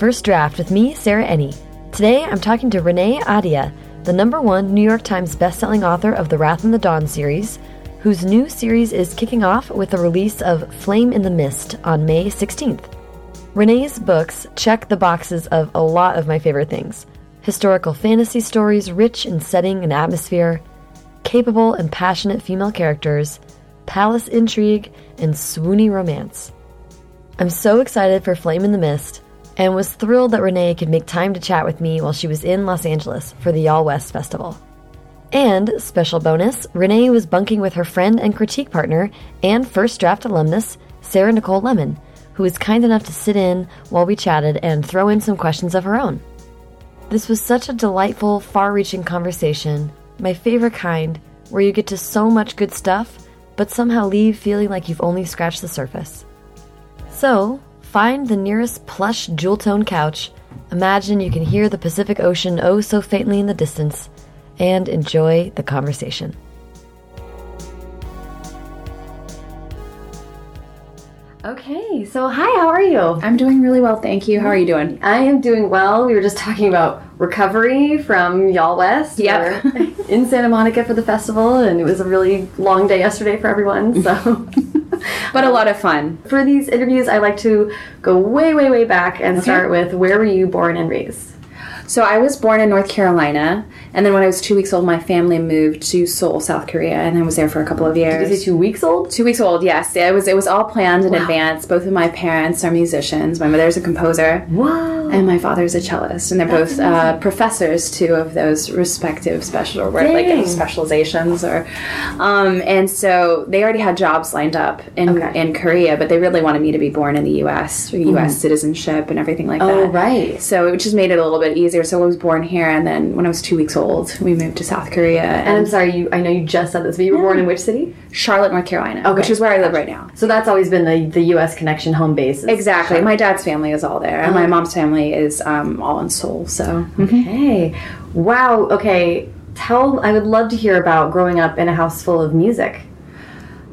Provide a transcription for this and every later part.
First Draft with me, Sarah Enni. Today I'm talking to Renee Ahdieh, the number one New York Times bestselling author of the Wrath and the Dawn series, whose new series is kicking off with the release of Flame in the Mist on May 16th. Renee's books check the boxes of a lot of my favorite things historical fantasy stories rich in setting and atmosphere, capable and passionate female characters, palace intrigue, and swoony romance. I'm so excited for Flame in the Mist and was thrilled that Renee could make time to chat with me while she was in Los Angeles for the Y'all West Festival. And, special bonus, Renee was bunking with her friend and critique partner and first draft alumnus, Sarah Nicole Lemon, who was kind enough to sit in while we chatted and throw in some questions of her own. This was such a delightful, far reaching conversation, my favorite kind, where you get to so much good stuff, but somehow leave feeling like you've only scratched the surface. So, find the nearest plush jewel tone couch, imagine you can hear the Pacific Ocean oh so faintly in the distance, and enjoy the conversation. Okay, so hi, how are you? I'm doing really well, thank you. How are you doing? I am doing well. We were just talking about recovery from Y'all West. Yep. In Santa Monica for the festival, and it was a really long day yesterday for everyone. So, But a lot of fun. for these interviews, I like to go way, way, way back and start with where were you born and raised? So I was born in North Carolina, and then when I was two weeks old, my family moved to Seoul, South Korea, and I was there for a couple of years. Is it two weeks old? Two weeks old, yes. It was it was all planned in advance. Both of my parents are musicians. My mother's a composer. Wow. And my father's a cellist, and they're both uh, professors too of those respective special or like specializations, or um, and so they already had jobs lined up in Okay. in Korea, but they really wanted me to be born in the U.S. U.S. citizenship and everything like Oh, that. right. So it just made it a little bit easier. So I was born here, and then when I was two weeks old, we moved to South Korea And and I'm sorry, you. I know you just said this, but you were born in which city? Charlotte, North Carolina, Okay. which is where I live right now. So that's always been the, the U.S. connection home base. Exactly. Charlotte. My dad's family is all there, and my mom's family is um, all in Seoul. So Okay. Wow. Okay. Tell. I would love to hear about growing up in a house full of music.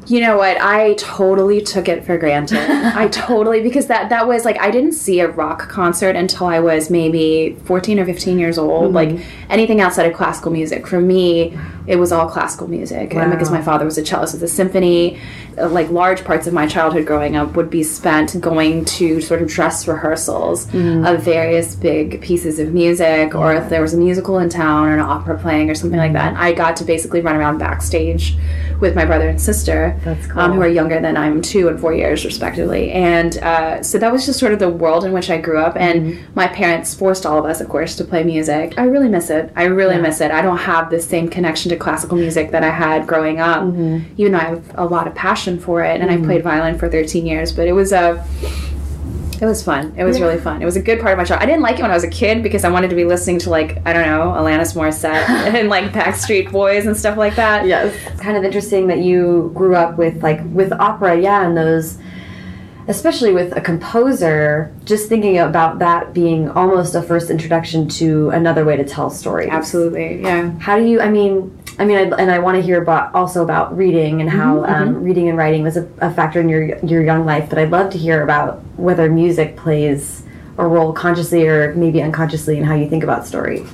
You know what? I totally took it for granted. I totally because that that was like I didn't see a rock concert until I was maybe 14 or 15 years old. Mm-hmm. Like anything outside of classical music for me, it was all classical music. And because my father was a cellist of the symphony, like large parts of my childhood growing up would be spent going to sort of dress rehearsals of various big pieces of music or if there was a musical in town or an opera playing or something like that. I got to basically run around backstage with my brother and sister That's um, who are younger than I'm two and four years respectively. And uh, so that was just sort of the world in which I grew up. And Mm-hmm. my parents forced all of us, of course, to play music. I really miss it. I really miss it. I don't have the same connection to classical music that I had growing up, Mm-hmm. even though I have a lot of passion for it. And I played mm. violin for 13 years, but it was a it was fun. It was really fun. It was a good part of my childhood. I didn't like it when I was a kid because I wanted to be listening to like I don't know Alanis Morissette and like Backstreet Boys and stuff like that. Yes. It's kind of interesting that you grew up with like with opera, yeah, and those especially with a composer, just thinking about that being almost a first introduction to another way to tell stories. Absolutely. Yeah. How do you I mean I mean, I, and I want to hear about also about reading and how um, reading and writing was a, a factor in your your young life. But I'd love to hear about whether music plays a role consciously or maybe unconsciously in how you think about story.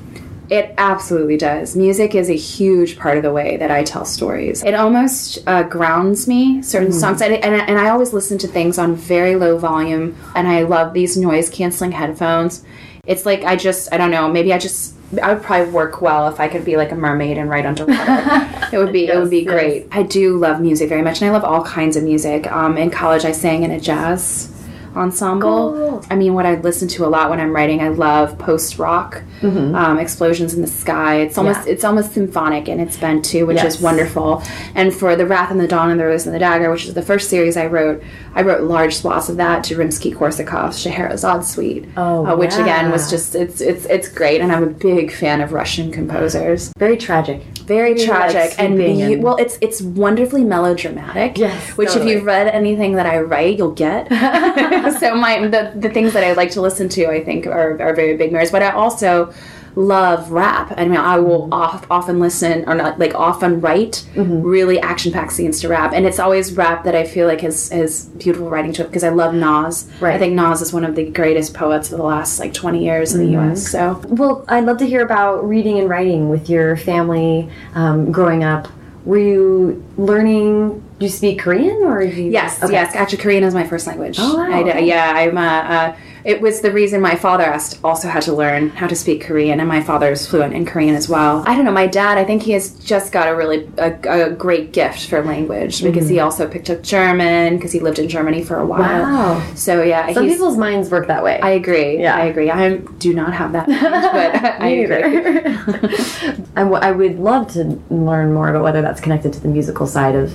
It absolutely does. Music is a huge part of the way that I tell stories. It almost uh, grounds me, certain songs. And, and, and I always listen to things on very low volume, and I love these noise canceling headphones. It's like I just, I don't know, maybe I just. I would probably work well if I could be like a mermaid and write underwater. it would be it would be Yes, great. I do love music very much, and I love all kinds of music. Um, in college, I sang in a jazz ensemble. Cool. I mean, what I listen to a lot when I'm writing, I love post rock, um, explosions in the sky. It's almost. Yeah. it's almost symphonic in its bent too, which Yes. is wonderful. And for the Wrath and the Dawn and the Rose and the Dagger, which is the first series I wrote, I wrote large swaths of that to Rimsky-Korsakov's Scheherazade Suite, Oh, uh, which again was just it's it's it's great. And I'm a big fan of Russian composers. Very tragic. Very like, tragic and, and- well, it's it's wonderfully melodramatic. Yes, which totally. if you've read anything that I write, you'll get. so my the, the things that I like to listen to, I think, are, are very big mirrors. But I also love rap. I mean, I will mm-hmm. off, often listen or not like often write mm-hmm. really action packed scenes to rap, and it's always rap that I feel like has has beautiful writing to it because I love Nas. Right. I think Nas is one of the greatest poets of the last like twenty years in the mm-hmm. U.S. So Well, I'd love to hear about reading and writing with your family um, growing up. Were you learning? Do you speak Korean or you? Yes, Okay. yes. Actually, Korean is my first language. Oh, wow, I okay. yeah, I'm. Uh, uh, it was the reason my father asked, also had to learn how to speak Korean, and my father is fluent in Korean as well. I don't know. My dad, I think he has just got a really a, a great gift for language because he also picked up German because he lived in Germany for a while. Wow. So yeah, Some people's minds work that way. I agree. Yeah. I agree. I do not have that, mind, but I agree. neither. I, w- I would love to learn more about whether that's connected to the musical side of.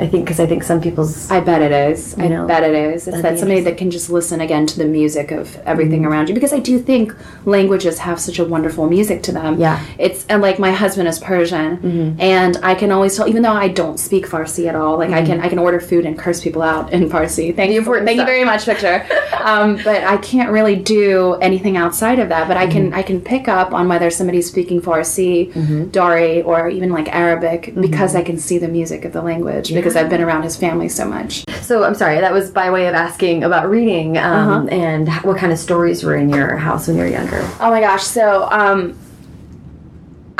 I think because I think some people's. I bet it is. I know, bet it is. It's that somebody that can just listen again to the music of everything mm-hmm. around you because I do think languages have such a wonderful music to them. Yeah. It's and like my husband is Persian mm-hmm. and I can always tell even though I don't speak Farsi at all, like I can mm-hmm. I can order food and curse people out in Farsi. Thank you. important Thank you very much, Victor. um, but I can't really do anything outside of that. But I can I can pick up on whether somebody's speaking Farsi, Dari, or even like Arabic because I can see the music of the language because I've been around his family so much. So I'm sorry. That was by way of asking about reading um, and what kind of stories were in your house when you were younger. Oh my gosh. So, um,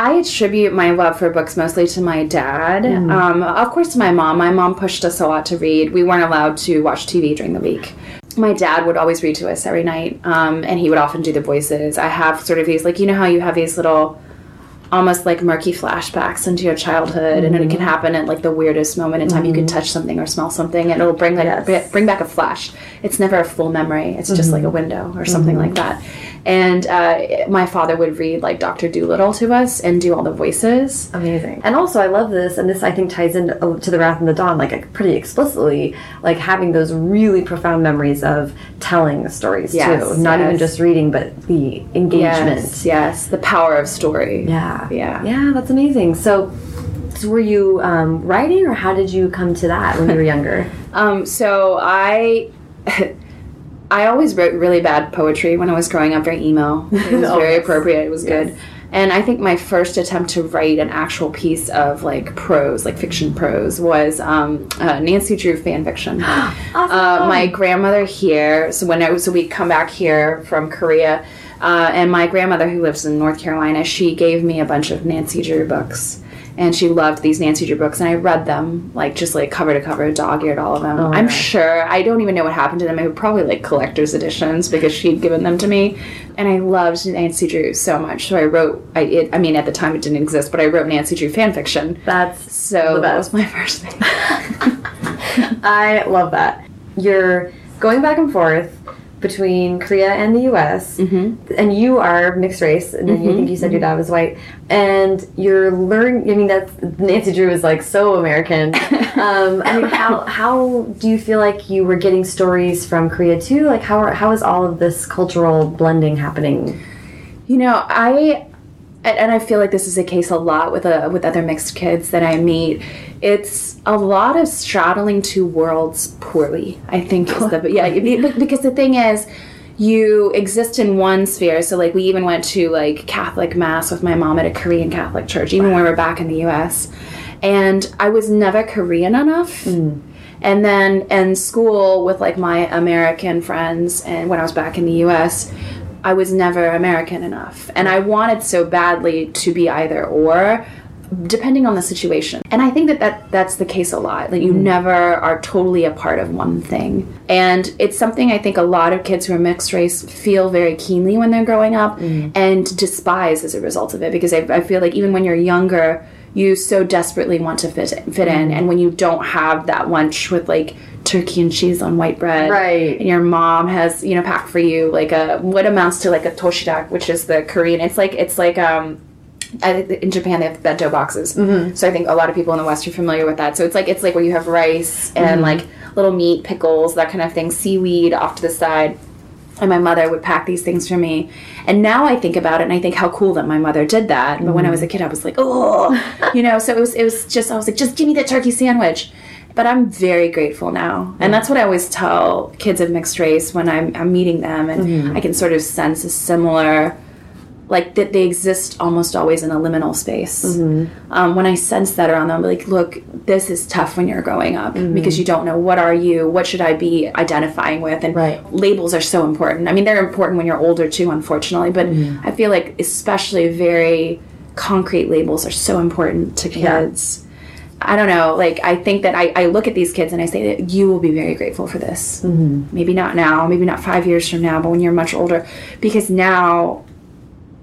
I attribute my love for books mostly to my dad. Um, of course, to my mom. My mom pushed us a lot to read. We weren't allowed to watch TV during the week. My dad would always read to us every night, um, and he would often do the voices. I have sort of these, like, you know how you have these little almost like murky flashbacks into your childhood and it mm-hmm. can happen at like the weirdest moment in time you can mm-hmm. touch something or smell something and it'll bring like Yes. bri- bring back a flash. It's never a full memory. It's just like a mm-hmm. window or something like that and uh, my father would read like dr doolittle to us and do all the voices Amazing. And also, I love this, and this I think ties into to the Wrath and the Dawn, like pretty explicitly, like having those really profound memories of telling the stories Yes, too, not even just reading, but the engagement. yes yes the power of story Yeah, Yeah. yeah. That's amazing. So, so were you um, writing, or how did you come to that when you were younger? Um, so I, I always wrote really bad poetry when I was growing up. Very emo. It was Oh, very yes. appropriate. It was good. And I think my first attempt to write an actual piece of like prose, like fiction prose, was um, uh, Nancy Drew fan fiction. Uh, my grandmother here. So when I was, so we come back here from Korea, uh, and my grandmother who lives in North Carolina, she gave me a bunch of Nancy Drew books. And she loved these Nancy Drew books, and I read them like just like cover to cover, dog eared all of them. Oh, I'm gosh. sure I don't even know what happened to them. They were probably like collector's editions because she'd given them to me, and I loved Nancy Drew so much. So I wrote. I it, I mean at the time it didn't exist, but I wrote Nancy Drew fan fiction. That's So that was my first thing. I love that. You're going back and forth between Korea and the U.S. Mm-hmm. and you are mixed race, and then you think you said your dad was white, and you're learning. I mean, that's Nancy Drew is like so American. um, I mean, how how do you feel like you were getting stories from Korea too? Like, how are, how is all of this cultural blending happening? You know, I and and I feel like this is a case a lot with uh, with other mixed kids that I meet. It's a lot of straddling two worlds poorly. I think is the yeah I mean, be- because the thing is. You exist in one sphere, so like we even went to like Catholic mass with my mom at a Korean Catholic church, even when we were back in the U.S. And I was never Korean enough, and then in school with like my American friends, and when I was back in the U.S., I was never American enough. And I wanted so badly to be either or, depending on the situation. And I think that, that that's the case a lot. Like you mm. never are totally a part of one thing. And it's something I think a lot of kids who are mixed race feel very keenly when they're growing up mm. and despise as a result of it. Because I, I feel like even when you're younger, you so desperately want to fit fit in, mm. and when you don't have that lunch with like turkey and cheese on white bread, Right. And your mom has you know packed for you like a what amounts to like a dosirak, which is the Korean. It's like it's like um. In Japan, they have bento boxes, mm-hmm. so I think a lot of people in the West are familiar with that. So it's like it's like where you have rice and mm-hmm. like little meat, pickles, that kind of thing, seaweed off to the side and my mother would pack these things for me. And now I think about it and I think how cool that my mother did that. But when I was a mm-hmm. kid, I was like, oh, you know. So it was it was just I was like, just give me that turkey sandwich. But I'm very grateful now, and that's what I always tell kids of mixed race when I'm, I'm meeting them, and I can sort of sense a similar like that they exist almost always in a liminal space. Mm-hmm. Um, when I sense that around them, I'm like, look, this is tough when you're growing up Mm-hmm. because you don't know what are you, what should I be identifying with, and Right. labels are so important. I mean, they're important when you're older too, unfortunately, but Mm-hmm. I feel like especially very concrete labels are so important to Yeah. I don't know. Like, I think that I, I look at these kids and I say that you will be very grateful for this. Mm-hmm. Maybe not now, maybe not five years from now, but when you're much older, because now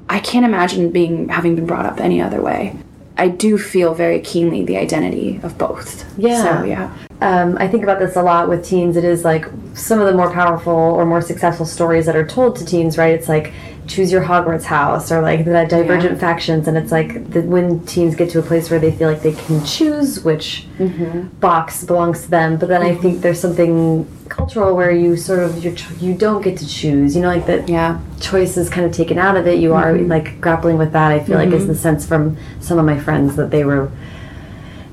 I can't imagine being having been brought up any other way. I do feel very keenly the identity of both. Yeah. So yeah. Um, I think about this a lot with teens. It is like some of the more powerful or more successful stories that are told to teens, right? It's like choose your Hogwarts house or like the divergent Yeah. factions. And it's like the, when teens get to a place where they feel like they can choose which mm-hmm. box belongs to them. But then I think mm-hmm. there's something cultural where you sort of ch- you don't get to choose. You know, like that Yeah. choice is kind of taken out of it. You are mm-hmm. like grappling with that. I feel like is the sense from some of my friends that they were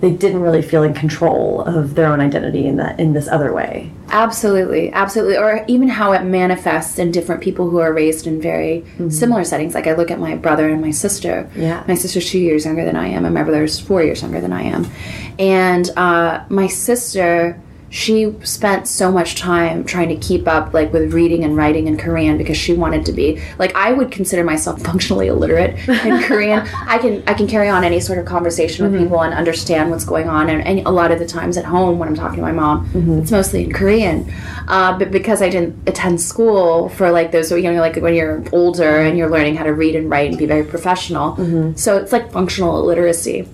they didn't really feel in control of their own identity in that in this other way. Absolutely, absolutely. Or even how it manifests in different people who are raised in very similar settings. Like I look at my brother and my sister. Yeah. My sister's two years younger than I am, and my brother's four years younger than I am. And uh, my sister, she spent so much time trying to keep up like with reading and writing in Korean because she wanted to be like I would consider myself functionally illiterate in Korean. I can I can carry on any sort of conversation with mm-hmm. people and understand what's going on. And, and a lot of the times at home when I'm talking to my mom, mm-hmm. it's mostly in Korean. Uh, but because I didn't attend school for like those, you know, like when you're older and you're learning how to read and write and be very professional, mm-hmm. so it's like functional illiteracy.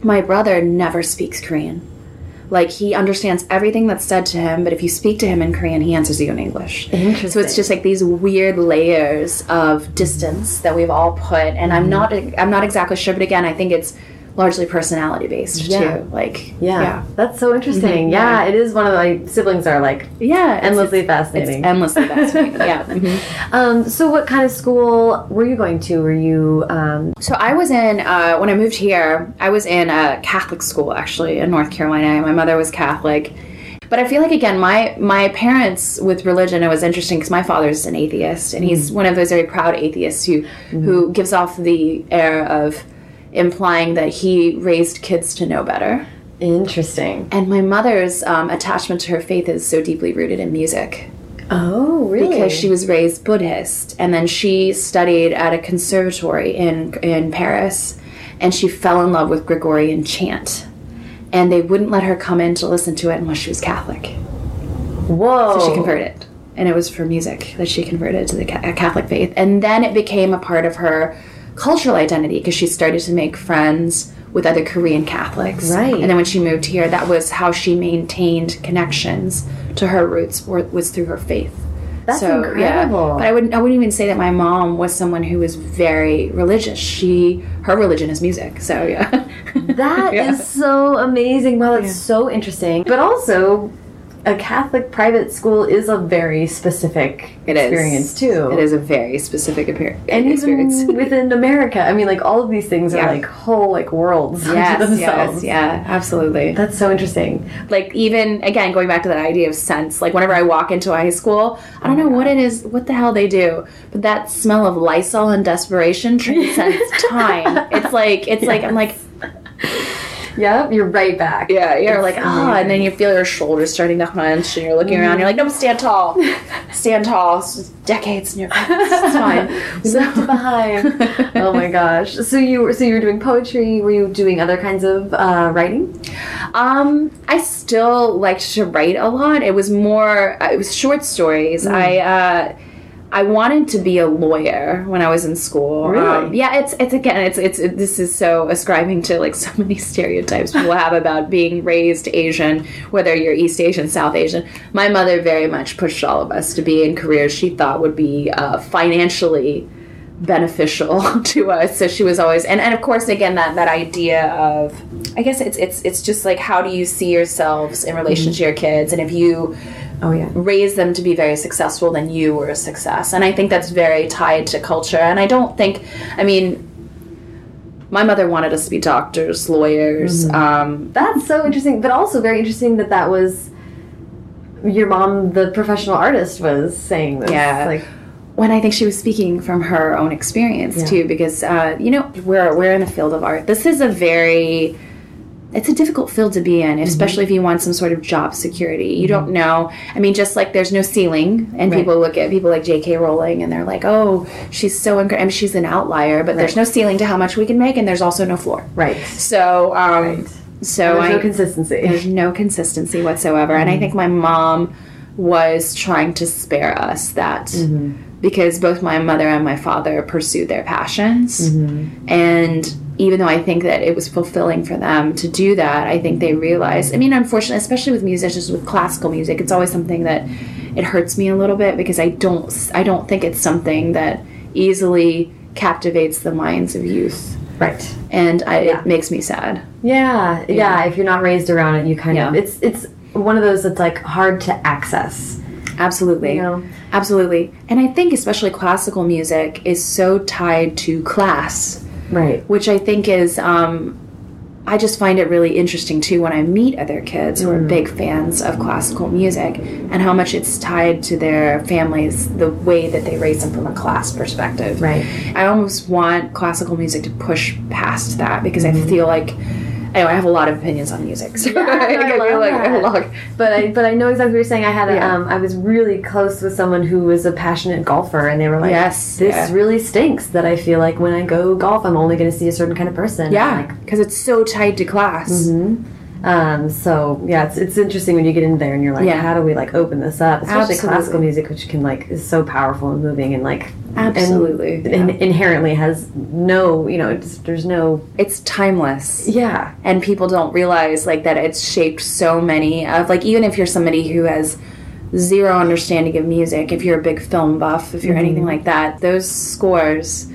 My brother never speaks Korean. Like he understands everything that's said to him, but if you speak to him in Korean, he answers you in English. So it's just like these weird layers of distance that we've all put, and I'm mm-hmm. not I'm not exactly sure, but again, I think it's largely personality based Yeah. too. Like Yeah, yeah, that's so interesting. Mhm, Yeah, yeah. it is one of my siblings are like yeah, endlessly it's, fascinating. It's endlessly fascinating. yeah. mhm. um, so, what kind of school were you going to? Were you? Um, So I was in uh, when I moved here. I was in a Catholic school actually in North Carolina. My mother was Catholic, but I feel like again my my parents with religion. It was interesting because my father's an atheist, and he's one of those very proud atheists who who gives off the air of implying that he raised kids to know better. interesting. And my mother's um, attachment to her faith is so deeply rooted in music Oh, really? because she was raised Buddhist, and then she studied at a conservatory in in Paris, and she fell in love with Gregorian chant, and they wouldn't let her come in to listen to it unless she was Catholic. Whoa. So she converted, and it was for music that she converted to the Catholic faith, and then it became a part of her cultural identity because she started to make friends with other Korean Catholics. Right. And then when she moved here, that was how she maintained connections to her roots was through her faith. That's incredible. But I wouldn't I wouldn't even say that my mom was someone who was very religious. She her religion is music. So yeah. That is Yeah. so amazing. Wow, that's so interesting. But also, a Catholic private school is a very specific It is. experience too. It is a very specific appear- and experience. even within America, I mean, like all of these things Yeah. are like whole like worlds yes, themselves. yes, yeah, absolutely. That's so interesting. like even again going back to that idea of sense like whenever i walk into a high school i don't oh know what it is what the hell they do but that smell of lysol and desperation transcends time it's like it's like i'm like Yeah, you're right back. yeah you're like ah and then you feel your shoulders starting to hunch and you're looking around you're like no stand tall stand tall It's just decades in your it's fine Left it behind. oh my gosh. So you were so you were doing poetry. Were you doing other kinds of uh, writing? Um, I still liked to write a lot. It was more, uh, it was short stories. Mm. I, uh, I wanted to be a lawyer when I was in school. Really? Um, yeah, it's it's again, it's it's it, this is so ascribing to like so many stereotypes people have about being raised Asian, whether you're East Asian, South Asian. My mother very much pushed all of us to be in careers she thought would be uh, financially beneficial to us so she was always and, and of course again that that idea of i guess it's it's it's just like how do you see yourselves in relation to your kids and if you Oh yeah. raise them to be very successful then you were a success and i think that's very tied to culture and i don't think i mean my mother wanted us to be doctors lawyers um, That's so interesting, but also very interesting that that was your mom, the professional artist, was saying this. Yeah. Like, when I think she was speaking from her own experience Yeah. too, because uh, you know we're we're in a field of art. This is a very it's a difficult field to be in, Mm-hmm. especially if you want some sort of job security. You don't know. I mean, just like there's no ceiling, and Right. people look at people like J.K. Rowling and they're like, "Oh, she's so incredible." I mean, she's an outlier, but there's no ceiling to how much we can make, and there's also no floor. Right. So, um, Right. so There's I no consistency. there's no consistency whatsoever. And I think my mom was trying to spare us that because both my mother and my father pursued their passions. Mm-hmm. And even though I think that it was fulfilling for them to do that, I think they realized, I mean, unfortunately, especially with musicians with classical music, it's always something that it hurts me a little bit because I don't I don't think it's something that easily captivates the minds of youth. Right. And I, Yeah. it makes me sad. Yeah, yeah. If you're not raised around it, you kind of it's it's one of those that's like hard to access. Absolutely. You know? Absolutely. And I think especially classical music is so tied to class, Right. which I think is um I just find it really interesting too when I meet other kids who are big fans of classical music and how much it's tied to their families, the way that they raise them from a class perspective. Right. I almost want classical music to push past that because I feel like anyway, I have a lot of opinions on music. So I I love like I a that. But I but I know exactly what you're saying. I had a, Yeah. um I was really close with someone who was a passionate golfer, and they were like, Yes, this yeah. really stinks that I feel like when I go golf, I'm only going to see a certain kind of person." Yeah, Like, because it's so tied to class. Um. So yeah, it's it's interesting when you get in there and you're like, Yeah. how do we like open this up? Especially Absolutely. classical music, which can like is so powerful and moving and like Absolutely, and, yeah. inherently has no you know it's, there's no It's timeless. yeah and people don't realize like that it's shaped so many of like even if you're somebody who has zero understanding of music if you're a big film buff if you're anything like that those scores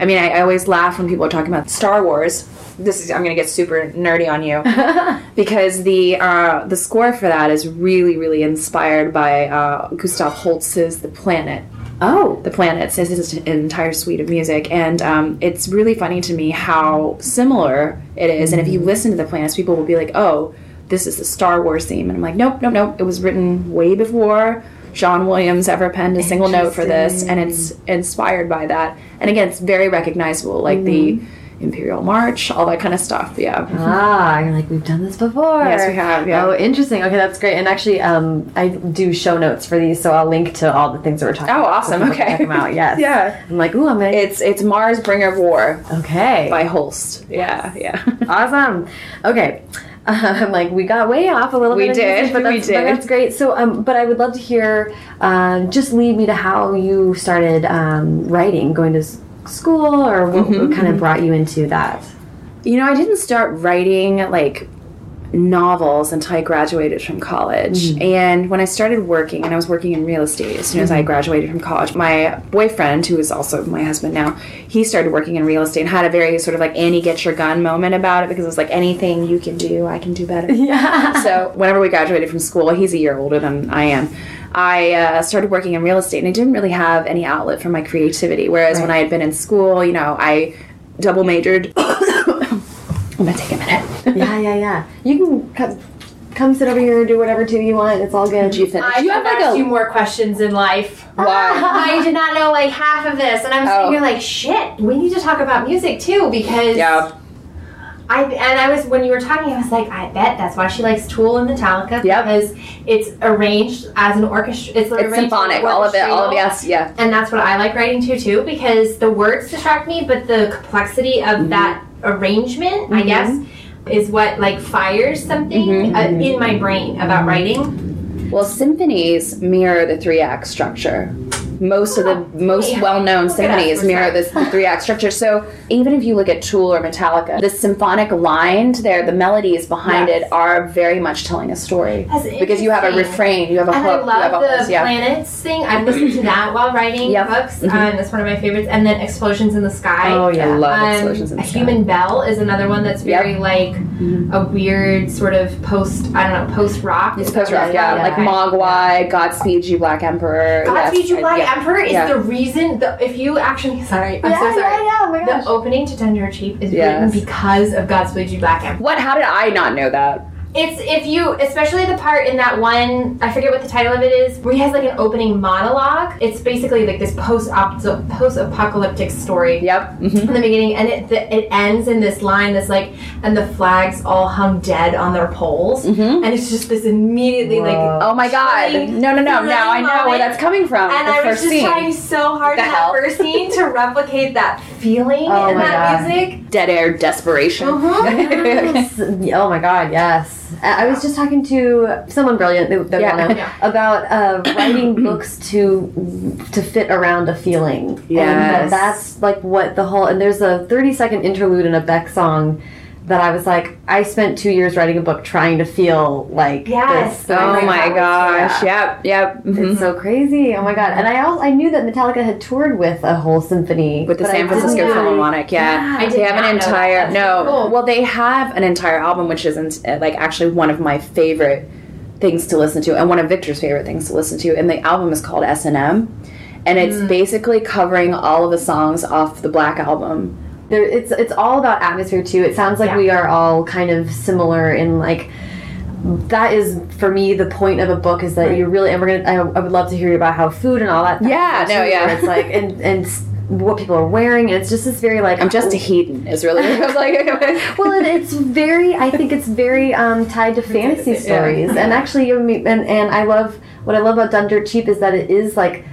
i mean I, I always laugh when people are talking about star wars this is i'm gonna get super nerdy on you. Because the uh, the score for that is really really inspired by uh, gustav holst's the planet. Oh. The planets is is an entire suite of music. And um, it's really funny to me how similar it is. And if you listen to the planets people will be like oh this is the star wars theme. And i'm like nope nope nope. It was written way before john williams ever penned a single note for this. And it's inspired by that. And again it's very recognizable like the imperial march all that kind of stuff yeah Ah, you're like we've done this before. Yes, we have, yeah. Oh, interesting. Okay, that's great. And actually, um, I do show notes for these, so I'll link to all the things that we're talking. Oh, about. so awesome. can Okay. check them out. Yes. Yeah. I'm like, ooh, I'm gonna. it's it's mars bringer of war okay. by holst yeah yeah awesome. Okay. I'm like, we got way off a little bit. We bit. did, but we that's, But did. that's great. So, um, but I would love to hear. Um, just lead me to how you started um, writing, going to school, or what, Mm-hmm, what kind of brought you into that. You know, I didn't start writing like novels until I graduated from college. And when I started working, and I was working in real estate as soon as I graduated from college, my boyfriend, who is also my husband now, he started working in real estate and had a very sort of like Annie get your gun moment about it because it was like anything you can do, I can do better. Yeah. so whenever we graduated from school, he's a year older than I am. I uh, started working in real estate, and I didn't really have any outlet for my creativity. Whereas when I had been in school, you know, I double majored. I'm gonna take a minute. Yeah, yeah, yeah. You can come, come sit over here and do whatever too you want. It's all good. You finish? I you have have like a few more questions in life. Why? I did not know like half of this, and I'm Oh. sitting here like, shit. We need to talk about music too because yeah. I and I was when you were talking, I was like, I bet that's why she likes Tool and Metallica Yep. because it's arranged as an orchestra. It's, It's symphonic. All of it. All of orchestral. yes. Yeah. And that's what I like writing to too because the words distract me, but the complexity of Mm-hmm. that arrangement, I guess, is what like fires something Mm-hmm. uh, in my brain about writing. Well, symphonies mirror the three act structure. Most of the most yeah. well known Look at us, symphonies mirror this the three act structure. So even if you look at Tool or Metallica, the symphonic line there, the melodies behind Yes. it are very much telling a story. Because you have a refrain, you have a And hook, I love you have the yeah. planets thing. I've listened to that while writing Yep. books. Mhm. Um, that's one of my favorites. And then Explosions in the Sky. Oh, yeah. I love Um, explosions in the sky. Human Bell is another one that's Yep. very like a weird sort of post. I don't know, post rock. It's post rock, yeah, Yeah, like. Mogwai, Godspeed You Black Emperor. Godspeed yes, You Black yeah. Emperor is Yeah. the reason. The, if you actually, sorry, I'm yeah, so sorry. yeah, yeah. Oh. The opening to Done Dirt Cheap is Yes. written because of Godspeed You Black Emperor. What? How did I not know that? It's if you, especially the part in that one, I forget what the title of it is, where he has like an opening monologue. It's basically like this post post apocalyptic story. Yep. Mm-hmm. In the beginning, and it the, it ends in this line that's like, and the flags all hung dead on their poles, mm-hmm. and it's just this immediately like. Oh my god. Chilling, No, no, no. Now I know where that's coming from. And the I was just scene. trying so hard The in hell? that first scene to replicate that feeling Oh in my that God. music. Dead air desperation. Mm-hmm. Yes. oh my god, yes. I I was just talking to someone brilliant that, Yeah. Yeah. about uh, writing books to to fit around a feeling. And that- that's like what the whole and there's a 30 second interlude in a Beck song that I was like, I spent two years writing a book trying to feel like Yes. this. Oh my gosh. Yeah. Yep. Yep. mhm. It's so crazy. Oh my god. And I also I knew that Metallica had toured with a whole symphony. with the San Francisco Philharmonic. Yeah, did they have an entire. No. cool. Well, they have an entire album, which isn't uh, like actually one of my favorite things to listen to, and one of Victor's favorite things to listen to. And the album is called S and M, and it's Mm. basically covering all of the songs off the Black album. There it's it's all about atmosphere too. It sounds like Yeah. we are all kind of similar in like that is for me the point of a book is that you really and we're gonna I, I would love to hear you about how food and all that Yeah, no, yeah. it's like and and what people are wearing and it's just this very like I'm just a heathen. Is really what I'm like. well, and it's very. I think it's very um, tied to fantasy Yeah. stories, and actually, and and I love what I love about Done Dirt Cheap is that it is like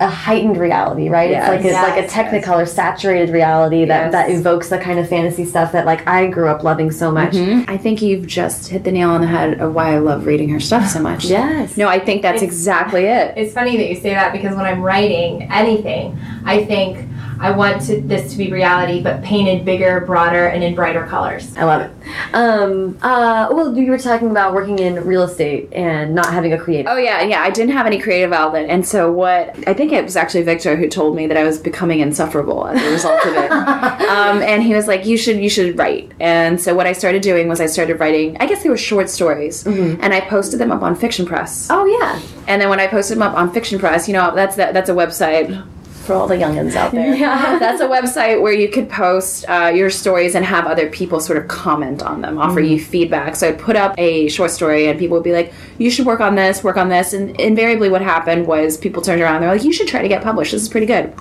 a heightened reality, right? Yes. It's like it's like a Yes, Technicolor saturated reality that Yes. that evokes the kind of fantasy stuff that like I grew up loving so much. Mm-hmm. I think you've just hit the nail on the head of why I love reading her stuff so much. Yes. No, I think that's It's- exactly it. It's funny that you say that because when I'm writing anything, I think I want to, this to be reality, but painted bigger, broader, and in brighter colors. I love it. Um, uh, well, you were talking about working in real estate and not having a creative. Oh yeah, yeah. I didn't have any creative outlet, and so what? I think it was actually Victor who told me that I was becoming insufferable as a result of it. um, and he was like, "You should, you should write." And so what I started doing was I started writing. I guess they were short stories, and I posted them up on Fiction Press. Oh yeah. And then when I posted them up on Fiction Press, you know, that's that, that's a website for all the youngins out there. Yeah. That's a website where you could post uh, your stories and have other people sort of comment on them, offer you feedback. So I'd put up a short story and people would be like, you should work on this, work on this. And invariably what happened was people turned around they're like, you should try to get published. This is pretty good.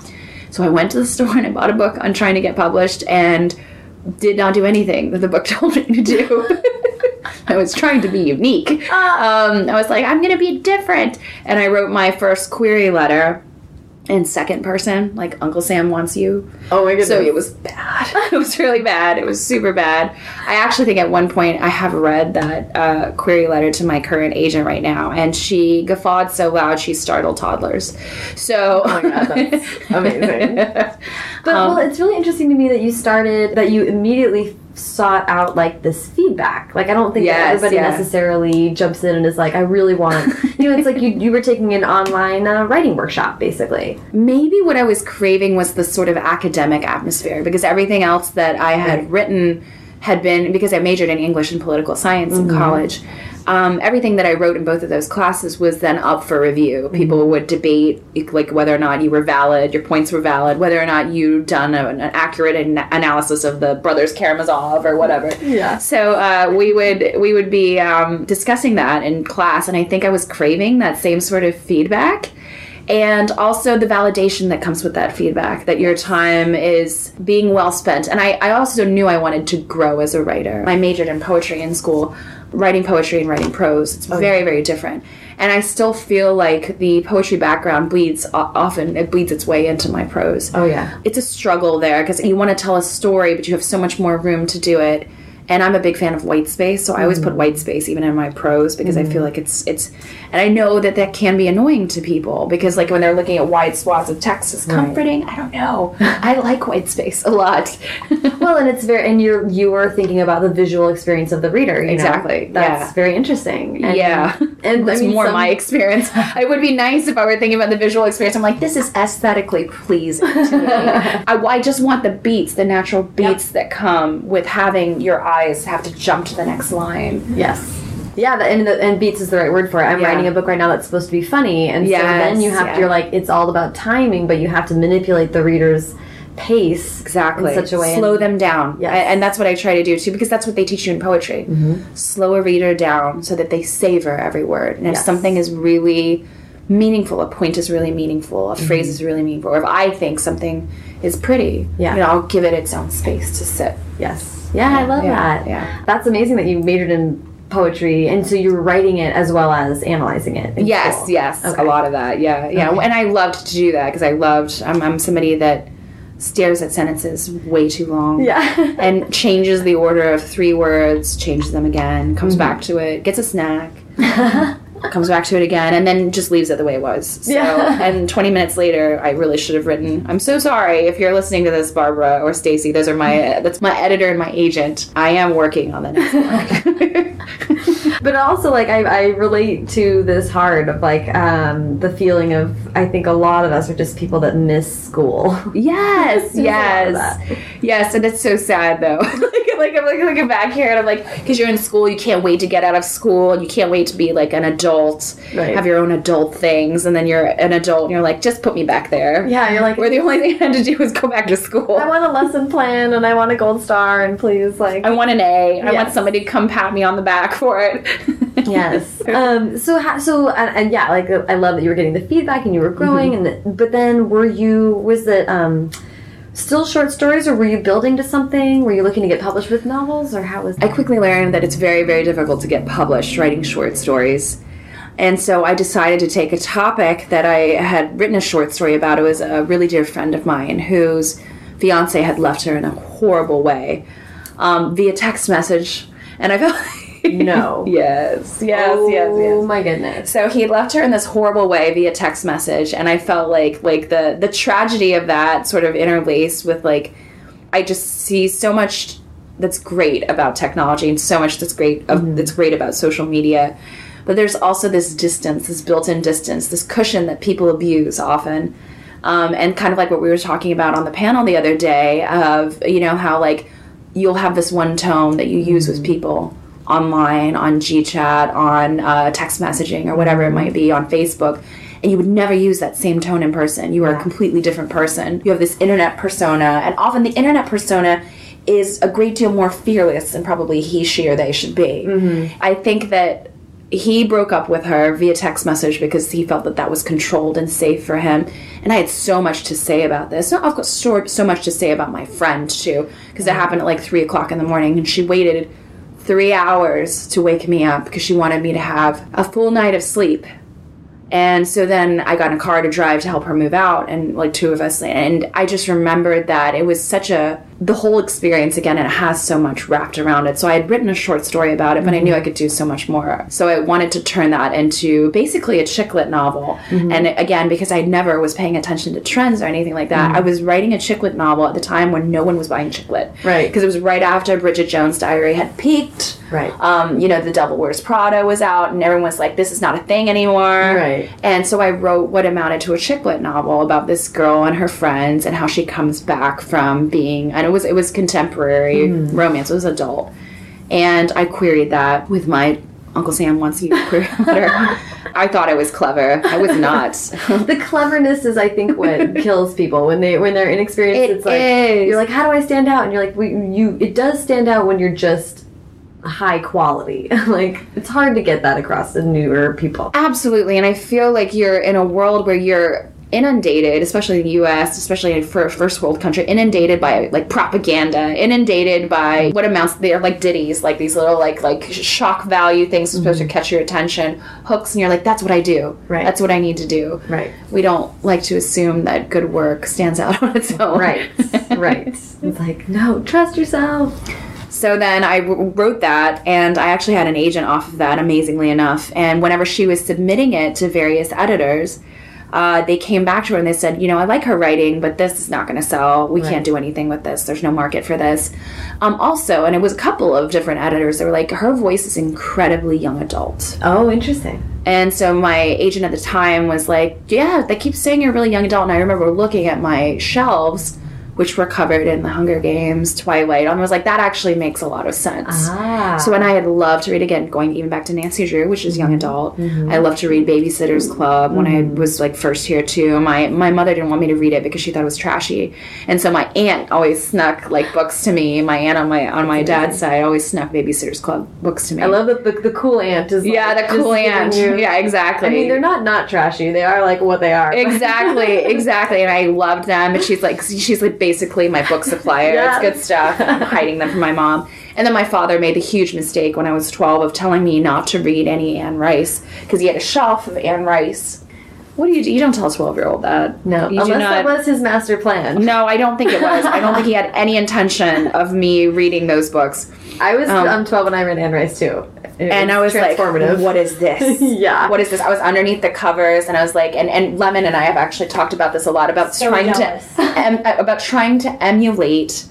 So I went to the store and I bought a book on trying to get published and did not do anything that the book told me to do. I was trying to be unique. Um, I was like, I'm going to be different. And I wrote my first query letter in second person, like Uncle Sam wants you. Oh my goodness. So it was bad. it was really bad. It was super bad. I actually think at one point I have read that uh, query letter to my current agent right now, and she guffawed so loud she startled toddlers. So, Oh my God, that's amazing. But Um, well, it's really interesting to me that you started that you immediately sought out like this feedback. Like I don't think Yes, everybody yeah. necessarily jumps in and is like, I really want. you know, it's like you you were taking an online uh, writing workshop basically. maybe what I was craving was the sort of academic atmosphere because everything else that I had written had been because I majored in English and political science in college. Um, everything that I wrote in both of those classes was then up for review. People would debate like whether or not you were valid, your points were valid, whether or not you'd done a- an accurate an- analysis of the brothers Karamazov or whatever. Yeah. So uh, we would we would be um, discussing that in class, and I think I was craving that same sort of feedback and also the validation that comes with that feedback that your time is being well spent and I, I also knew i wanted to grow as a writer i majored in poetry in school writing poetry and writing prose it's oh, very very different. And i still feel like the poetry background bleeds often it bleeds its way into my prose. Oh yeah. it's a struggle there because you want to tell a story but you have so much more room to do it and I'm a big fan of white space, so I always put mm. white space even in my prose because I feel mm. like it's it's, and I know that that can be annoying to people because like when they're looking at wide swaths of text, it's comforting. I don't know. I like white space a lot. Well, and it's very and you're you are thinking about the visual experience of the reader. You know? Exactly, That's yeah. very interesting. And, yeah, And that's I mean, more some- my experience. it would be nice if I were thinking about the visual experience. I'm like, this is aesthetically pleasing to me. I, I just want the beats, the natural beats that come with having your eyes have to jump to the next line. Yes. Yeah, the, and the, and beats is the right word for it. I'm Yeah. writing a book right now that's supposed to be funny, and so then you have yeah. you're like it's all about timing, but you have to manipulate the reader's pace exactly in such a way. slow them down yeah and that's what i try to do too because that's what they teach you in poetry mm-hmm. slow a reader down so that they savor every word and if Yes. something is really meaningful a point is really meaningful a phrase mm-hmm. is really meaningful or if i think something is pretty Yeah. you know i'll give it its own space to sit Yes. Yeah, I love Yeah, that. yeah. That's amazing that you majored in poetry and so you were writing it as well as analyzing it. Yes, school. yes, Okay. a lot of that. Yeah, yeah. Okay. And I loved to do that because I loved. I'm, I'm somebody that stares at sentences way too long. Yeah. And changes the order of three words, changes them again, comes Mm-hmm. back to it, gets a snack, comes back to it again, and then just leaves it the way it was. So, Yeah. and 20 minutes later, I really should have written. I'm so sorry if you're listening to this, Barbara or Stacy. Those are my. That's my editor and my agent. I am working on the next one. But also, like, I, I relate to this hard of like um, the feeling of I think a lot of us are just people that miss school. Yes, There's a lot of yes, yes, and it's so sad though. Like, like I'm like looking back here, and I'm like, because you're in school, you can't wait to get out of school, and you can't wait to be like an adult, Right. have your own adult things, and then you're an adult, and you're like, just put me back there. Yeah, you're like, Where the only thing I had to do was go back to school. I want a lesson plan and I want a gold star and please, like, I want an A. I want somebody to come pat me on the back for it. yes. um. So, ha- so, and, and yeah, like, I love that you were getting the feedback and you were growing, and the, but then were you was it um still short stories or were you building to something? Were you looking to get published with novels or how was I quickly learned that it's very, very difficult to get published writing short stories. And so I decided to take a topic that I had written a short story about. It was a really dear friend of mine whose fiance had left her in a horrible way um, via text message. And I felt No. yes, yes, oh, yes, yes. my goodness. So he left her in this horrible way via text message, and I felt like like the the tragedy of that sort of interlaced with like I just see so much that's great about technology and so much that's great of, that's great about social media. But there's also this distance, this built-in distance, this cushion that people abuse often. Um, and kind of like what we were talking about on the panel the other day of you know how like you'll have this one tone that you use with people online on gchat on uh, text messaging or whatever it might be on facebook and you would never use that same tone in person. You are a completely different person. You have this internet persona and often the internet persona is a great deal more fearless than probably he she or they should be. I think that he broke up with her via text message because he felt that that was controlled and safe for him. And I had so much to say about this. I've got so, so much to say about my friend too, because it happened at like three o'clock in the morning, and she waited three hours to wake me up because she wanted me to have a full night of sleep. And so then I got in a car to drive to help her move out, and like two of us. And I just remembered that it was such a, the whole experience again, it has so much wrapped around it. So I had written a short story about it, but I knew mm-hmm. I could do so much more. So I wanted to turn that into basically a chick lit novel. Mm-hmm. And again, because I never was paying attention to trends or anything like that, I mm-hmm. was writing a chick lit novel at the time when no one was buying chick lit. Right. Because it was right after Bridget Jones' Diary had peaked. Right. Um, you know, The Devil Wears Prada was out, and everyone was like, this is not a thing anymore. Right. And so I wrote what amounted to a chick lit novel about this girl and her friends and how she comes back from being, and it was it was contemporary hmm. romance. It was adult, and I queried that with my Uncle Sam wants you to letter. I thought I was clever. I was not. the cleverness is, I think, what kills people when they when they're inexperienced. It it's like is. you're like, how do I stand out? And you're like, we, you. It does stand out when you're just high quality. like it's hard to get that across to newer people. Absolutely, and I feel like you're in a world where you're inundated, especially in the U.S., especially for a first world country, inundated by like propaganda, inundated by what amounts they're like ditties, like these little like like shock value things supposed to mm-hmm. catch your attention, hooks, and you're like, that's what I do. Right. That's what I need to do. Right. We don't like to assume that good work stands out on its own. Right. right. It's like no, trust yourself. So then I w- wrote that, and I actually had an agent off of that, amazingly enough. And whenever she was submitting it to various editors, uh, they came back to her and they said, you know, I like her writing, but this is not going to sell. We can't do anything with this. There's no market for this. Um, also, and it was a couple of different editors that were like, her voice is incredibly young adult. Oh, interesting. And so my agent at the time was like, "Yeah, they keep saying you're really young adult." And I remember looking at my shelves which were covered in The Hunger Games, Twilight. And I was like, that actually makes a lot of sense. Ah. So when I had loved to read again, going even back to Nancy Drew, which is young adult, Mm-hmm. I loved to read Babysitter's Club when I was like first here too. My my mother didn't want me to read it because she thought it was trashy, and so my aunt always snuck like books to me. My aunt on my on my dad's side always snuck Babysitter's Club books to me. I love that the, the cool aunt is yeah, the cool aunt. you- Yeah, exactly. I mean, they're not not trashy. They are like what they are. exactly, exactly. And I loved them. And she's like, she's like basically my book supplier. Yes. It's good stuff. I'm hiding them from my mom. And then my father made the huge mistake when I was 12 of telling me not to read any Anne Rice because he had a shelf of Anne Rice. What do you do? You don't tell a 12 year old that. no, you unless that was his master plan. No, I don't think it was. I don't think he had any intention of me reading those books. I was Um, um, 12 when I read Anne Rice too. It and I was like, "What is this? Yeah. what is this?" I was underneath the covers, and I was like, and, and Lemon and I have actually talked about this a lot about So trying jealous. to em, about trying to emulate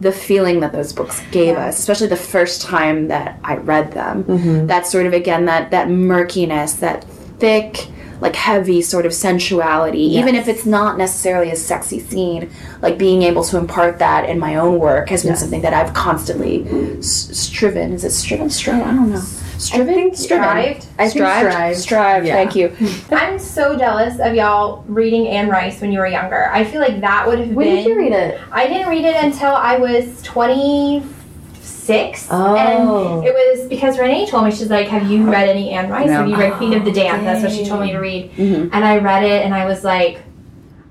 the feeling that those books gave Yeah. us, especially the first time that I read them. Mm-hmm. That sort of again that that murkiness, that thick. Like heavy sort of sensuality, even if it's not necessarily a sexy scene, like being able to impart that in my own work has been Yes. something that I've constantly s- striven. Is it striven? Striven? I don't know. Striven? think striven. strived. I think Strived. strived. Strived. Yeah. Thank you. I'm so jealous of y'all reading Anne Rice when you were younger. I feel like that would have When been. did you read it? I didn't read it until I was 26. Oh. And it was because Renee told me, she's like, Have you read any Anne Rice? No. Have you read Queen of the oh, Damned? That's what she told me to read. Mm-hmm. And I read it and I was like,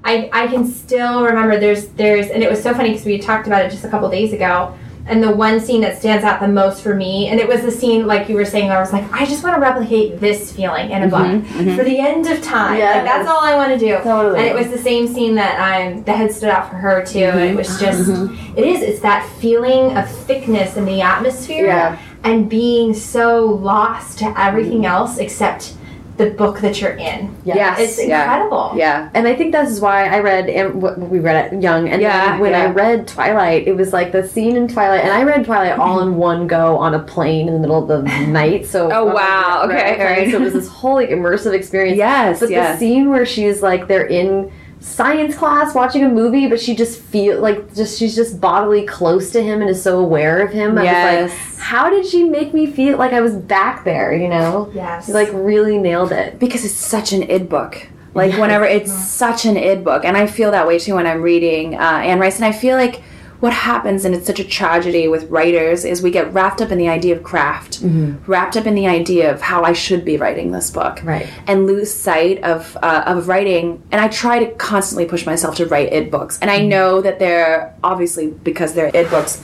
I, I can still remember there's there's and it was so funny because we had talked about it just a couple days ago and the one scene that stands out the most for me and it was the scene like you were saying I was like I just want to replicate this feeling in a book. Mm-hmm, mm-hmm. For the end of time. Yes. like that's all I want to do. Totally. and it was the same scene that um that had stood out for her too and it mm-hmm. was just it is it's that feeling of thickness in the atmosphere Yeah. and being so lost to everything else except the book that you're in Yes. it's incredible Yeah. And I think this is why I read, and what we read it young, and Yeah, then when I read Twilight, it was like the scene in Twilight, and I read Twilight all in one go on a plane in the middle of the night. So Oh, wow. on my Okay, phone, alright. So it was this whole like immersive experience. Yes. But yes. the scene where she's like they're in science class watching a movie, but she just feel like just she's just bodily close to him and is so aware of him. I was Yes. like, how did she make me feel like I was back there? You know? yes She like really nailed it. because it's such an id book. Like Yes. whenever it's such an id book, and I feel that way too when I'm reading uh, Anne Rice, and I feel like what happens, and it's such a tragedy with writers, is we get wrapped up in the idea of craft, wrapped up in the idea of how I should be writing this book, Right. and lose sight of uh, of writing. And I try to constantly push myself to write id books, and I know that they're obviously because they're id books,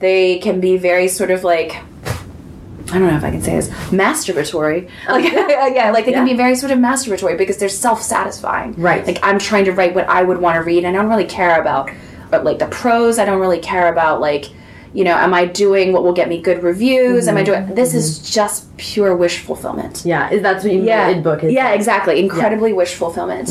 they can be very sort of like I don't know if I can say this masturbatory. Like yeah, like they can be very sort of masturbatory because they're self-satisfying. Right. Like I'm trying to write what I would want to read, and I don't really care about, but like the pros I don't really care about like, you know, am I doing what will get me good reviews? Am I Mm-hmm. doing? This is just pure wish fulfillment. Yeah, that's what you Yeah, mean? book is. yeah, exactly. Incredibly wish fulfillment,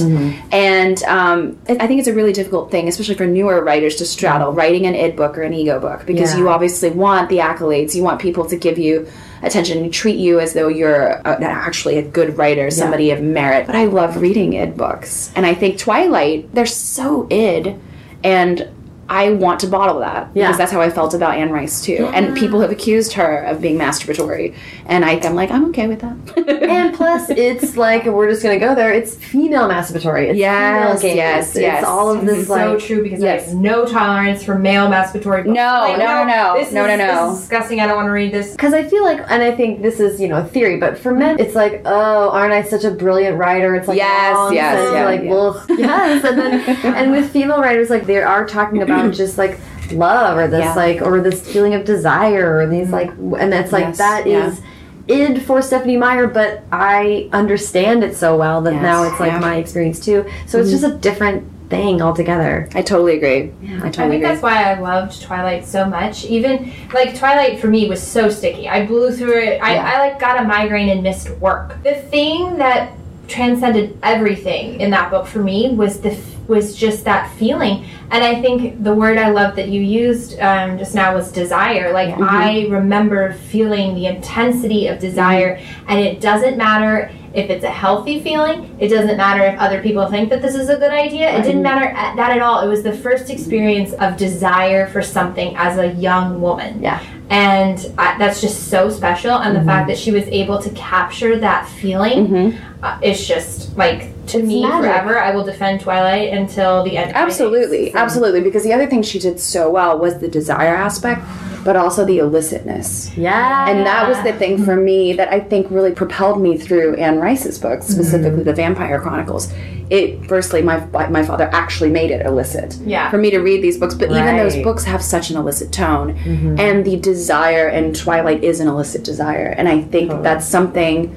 and um, I think it's a really difficult thing, especially for newer writers, to straddle writing an id book or an ego book because Yeah. you obviously want the accolades, you want people to give you attention, you treat you as though you're a, actually a good writer, somebody of merit. But I love reading id books, and I think Twilight, they're so id, and. I want to bottle that Yeah. because that's how I felt about Anne Rice too. And people have accused her of being masturbatory, and I, I'm like, I'm okay with that. And plus, it's like we're just gonna go there. It's female masturbatory. It's Yes, female gaze. yes, it's yes. all of mm-hmm. This this is like so true because I yes. have no tolerance for male masturbatory. No, Like, no, no, no. This No, is, no, no. This is disgusting. I don't want to read this. because I feel like, and I think this is you know a theory, but for men, it's like, oh, aren't I such a brilliant writer? It's like Yes, yes, yeah, like yeah. well, yes, and then and with female writers, like they are talking about just like love or this Yeah. like or this feeling of desire or these like, and that's like Yes, that yeah. is. id for Stephenie Meyer, but I understand it so well that Yes, now it's like yeah. Mm-hmm. my experience too. So it's just a different thing altogether. I totally agree. I I totally think agree. that's why I loved Twilight so much. Even like Twilight for me was so sticky. I blew through it. I, Yeah. I like got a migraine and missed work. The thing that transcended everything in that book for me was the was just that feeling. And I think the word I love that you used um, just now was desire. Like I remember feeling the intensity of desire, and it doesn't matter if it's a healthy feeling. It doesn't matter if other people think that this is a good idea. It didn't matter at, that at all. It was the first experience of desire for something as a young woman. Yeah. And I, that's just so special. And the fact that she was able to capture that feeling uh, is just like to It's me magic. forever. I will defend Twilight until the end. Of my days. Absolutely, absolutely. Because the other thing she did so well was the desire aspect, but also the illicitness. Yeah. And that was the thing for me that I think really propelled me through Anne Rice's books, mm-hmm. specifically the Vampire Chronicles. It firstly, my my father actually made it illicit Yeah. for me to read these books, but even those books have such an illicit tone, mm-hmm. and the desire in Twilight is an illicit desire, and I think that's something.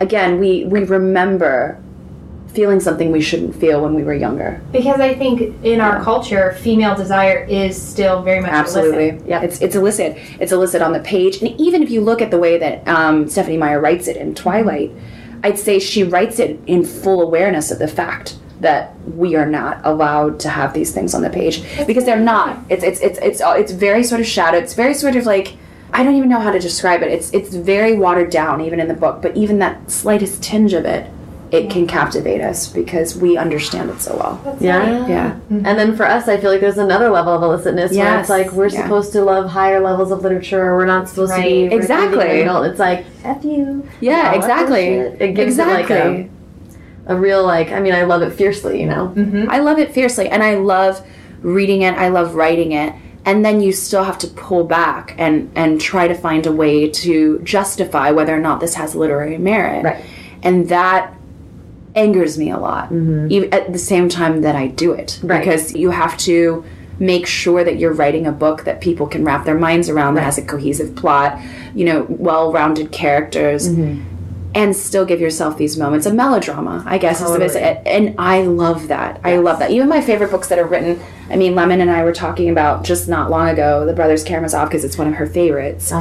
Again, we we remember feeling something we shouldn't feel when we were younger. Because I think in our culture, female desire is still very much Absolutely. illicit. Yeah. It's it's illicit. It's illicit on the page. And even if you look at the way that um, Stephenie Meyer writes it in Twilight, I'd say she writes it in full awareness of the fact that we are not allowed to have these things on the page because they're not. It's it's it's it's it's very sort of shadowed. It's very sort of like I don't even know how to describe it. It's it's very watered down even in the book, but even that slightest tinge of it, it can captivate us because we understand it so well. Yeah. Yeah. And then for us, I feel like there's another level of illicitness where it's like we're Yeah. supposed to love higher levels of literature. We're not supposed to be Right. Exactly. adult. It's like f you. Yeah, All exactly. It gives exactly. it like a, a real like. I mean, I love it fiercely. You know. Mm-hmm. I love it fiercely, and I love reading it. I love writing it, and then you still have to pull back and and try to find a way to justify whether or not this has literary merit. Right. And that angers me a lot, mm-hmm. even at the same time that I do it, Right. because you have to make sure that you're writing a book that people can wrap their minds around that has a cohesive plot, you know, well-rounded characters mm-hmm. And still give yourself these moments of melodrama, I guess is the best. And I love that. I love that. Even my favorite books that are written, I mean, Lemon and I were talking about just not long ago, The Brothers Karamazov, because it's one of her favorites. Oh.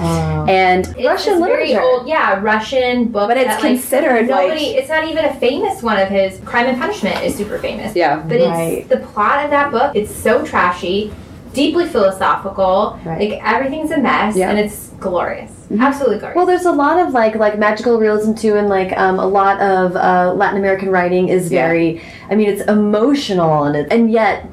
And It's Russian this very literature. old, yeah, Russian book. But it's that, considered, like- nobody. it's not even a famous one of his. Crime and Punishment is super famous. Yeah. but it's the plot of that book. It's so trashy, deeply philosophical. Right. Like everything's a mess, Yeah. and it's glorious. Absolutely glorious. Well, there's a lot of like like magical realism too, and like um, a lot of uh, Latin American writing is Yeah. very. I mean, it's emotional and it, and yet,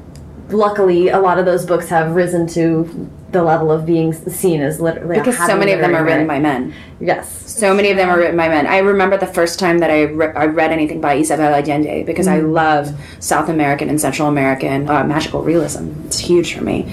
luckily, a lot of those books have risen to the level of being seen as literally because so many of them are written by men. yes. So many of them are written by men. I remember the first time that I, re- I read anything by Isabel Allende because I love South American and Central American uh, magical realism. It's huge for me.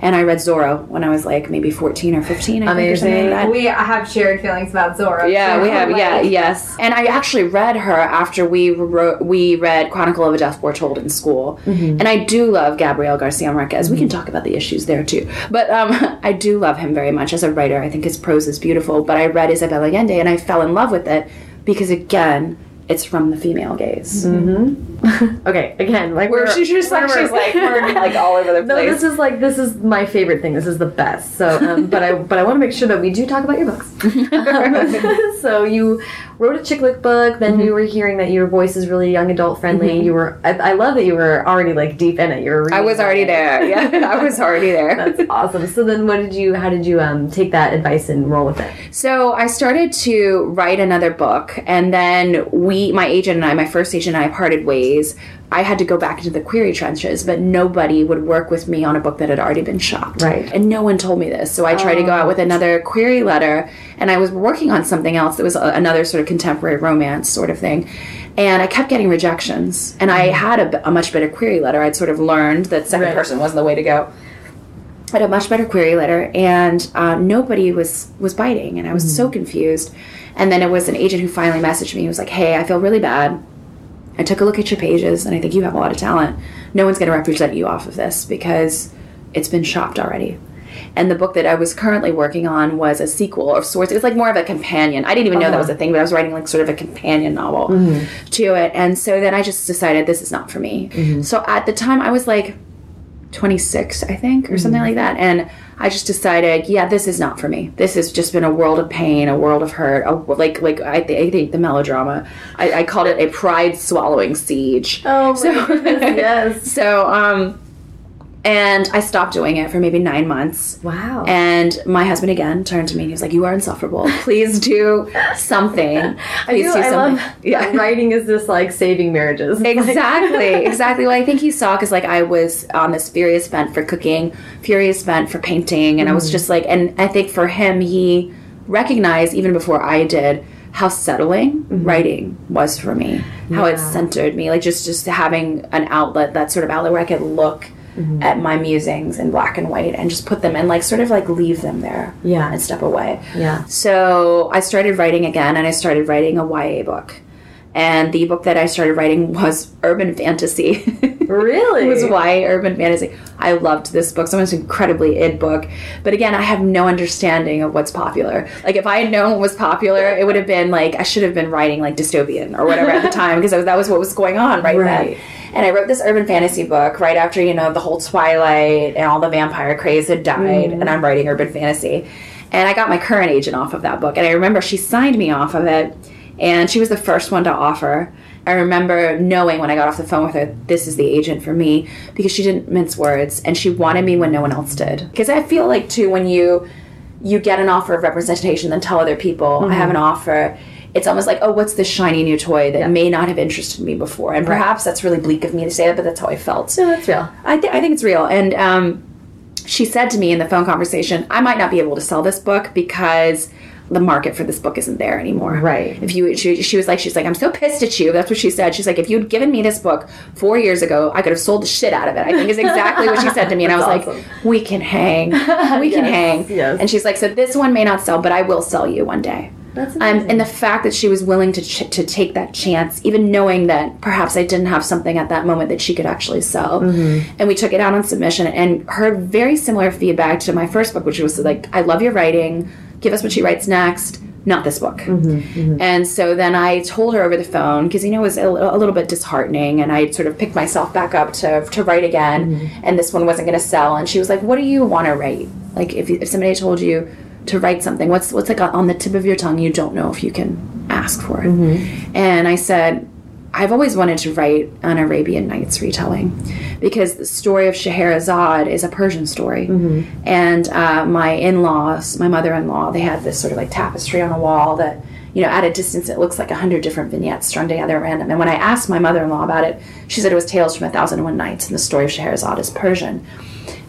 And I read Zorro when I was like maybe 14 or 15, I think, or something like Amazing. that. we have shared feelings about Zorro. Yeah, so, we have. like, Yeah, yes. And I actually read her after we wrote, we read Chronicle of a Death Foretold in school. And I do love Gabriel Garcia Marquez. We can talk about the issues there too. But um, Um, I do love him very much as a writer. I think his prose is beautiful. But I read Isabel Allende and I fell in love with it because again, it's from the female gaze. Mm-hmm. Okay, again, like Where we're, she's just like she's like we're like all over the place. No, this is like this is my favorite thing. This is the best. So, um, but I but I want to make sure that we do talk about your books. so you wrote a chick lit book. Then Mm-hmm. we were hearing that your voice is really young adult friendly. You were. I, I love that you were already like deep in it. You were. I was already it. there. Yeah, I was already there. That's awesome. So then, what did you? How did you um, take that advice and roll with it? So I started to write another book, and then we, my agent and I, my first agent and I, parted ways. I had to go back into the query trenches, but nobody would work with me on a book that had already been shopped. Right. And no one told me this. So I tried to go out with another query letter, and I was working on something else that was another sort of contemporary romance sort of thing. And I kept getting rejections. And I had a, a much better query letter. I'd sort of learned that second Right. person wasn't the way to go I had a much better query letter and uh, nobody was was biting and i was so confused and then it was an agent who finally messaged me he was like hey i feel really bad i took a look at your pages and i think you have a lot of talent no one's going to represent you off of this because it's been shopped already and the book that I was currently working on was a sequel of sorts. It was like more of a companion. I didn't even know that was a uh-huh. thing, but I was writing like sort of a companion novel mm-hmm. to it. And so then I just decided this is not for me. Mm-hmm. So at the time, I was like 26, I think, or something mm-hmm. like that. And I just decided, yeah, this is not for me. This has just been a world of pain, a world of hurt, a, like like I, th- I think the melodrama. I, I called it a pride swallowing siege. Oh So- yes. So um, And I stopped doing it for maybe nine months. Wow. And my husband again turned to me and he was like, You are insufferable. Please do something. Please I, do, do I something. love yeah. writing is this like saving marriages. exactly, exactly. Well, I think he saw because like I was on this furious bent for cooking, furious bent for painting, and I was mm-hmm. just like, and I think for him, he recognized even before I did how settling mm-hmm. writing was for me, how it centered me, like just just having an outlet, that sort of outlet where I could look. Mm-hmm. At my musings in black and white, and just put them and like sort of like leave them there, Yeah. and step away. Yeah. So I started writing again, and I started writing a YA book. And the book that I started writing was urban fantasy. Really? it was YA urban fantasy. I loved this book. So it's an incredibly id book. But again, I have no understanding of what's popular. Like if I had known what was popular, it would have been like I should have been writing like dystopian or whatever at the time because that was what was going on right, Right. then. And I wrote this urban fantasy book right after you know the whole Twilight and all the vampire craze had died, and I'm writing urban fantasy. And I got my current agent off of that book, and I remember she signed me off of it, and she was the first one to offer. I remember knowing when I got off the phone with her, this is the agent for me because she didn't mince words and she wanted me when no one else did. Because I feel like too when you you get an offer of representation, then tell other people I have an offer. It's almost like, oh, what's this shiny new toy that may not have interested me before? And perhaps that's really bleak of me to say that, but that's how I felt. No, that's real. I, th- I think it's real. And um, she said to me in the phone conversation, I might not be able to sell this book because the market for this book isn't there anymore. Right. If you, she, she was like, she's like, I'm so pissed at you. That's what she said. She's like, if you'd given me this book four years ago, I could have sold the shit out of it. I think is exactly what she said to me. And I was That's like, we can hang. We can Yes, hang. yes. And she's like, so this one may not sell, but I will sell you one day. Um, and the fact that she was willing to ch- to take that chance, even knowing that perhaps I didn't have something at that moment that she could actually sell, Mm-hmm. and we took it out on submission, and heard very similar feedback to my first book, which was like, "I love your writing. Give us what she writes next." Not this book. Mm-hmm, And so then I told her over the phone because you know it was a, little- a little bit disheartening, and I sort of picked myself back up to to write again, Mm-hmm. and this one wasn't going to sell. And she was like, "What do you want to write? Like if if somebody told you to write something, what's what's like on the tip of your tongue you don't know if you can ask for it?" And I said, I've always wanted to write an Arabian Nights retelling because the story of Scheherazade is a Persian story. And uh, my in laws, my mother in law, they had this sort of like tapestry on a wall that, you know, at a distance it looks like a hundred different vignettes strung together at random. And when I asked my mother in law about it, she said it was Tales from a Thousand and One Nights and the story of Scheherazade is Persian.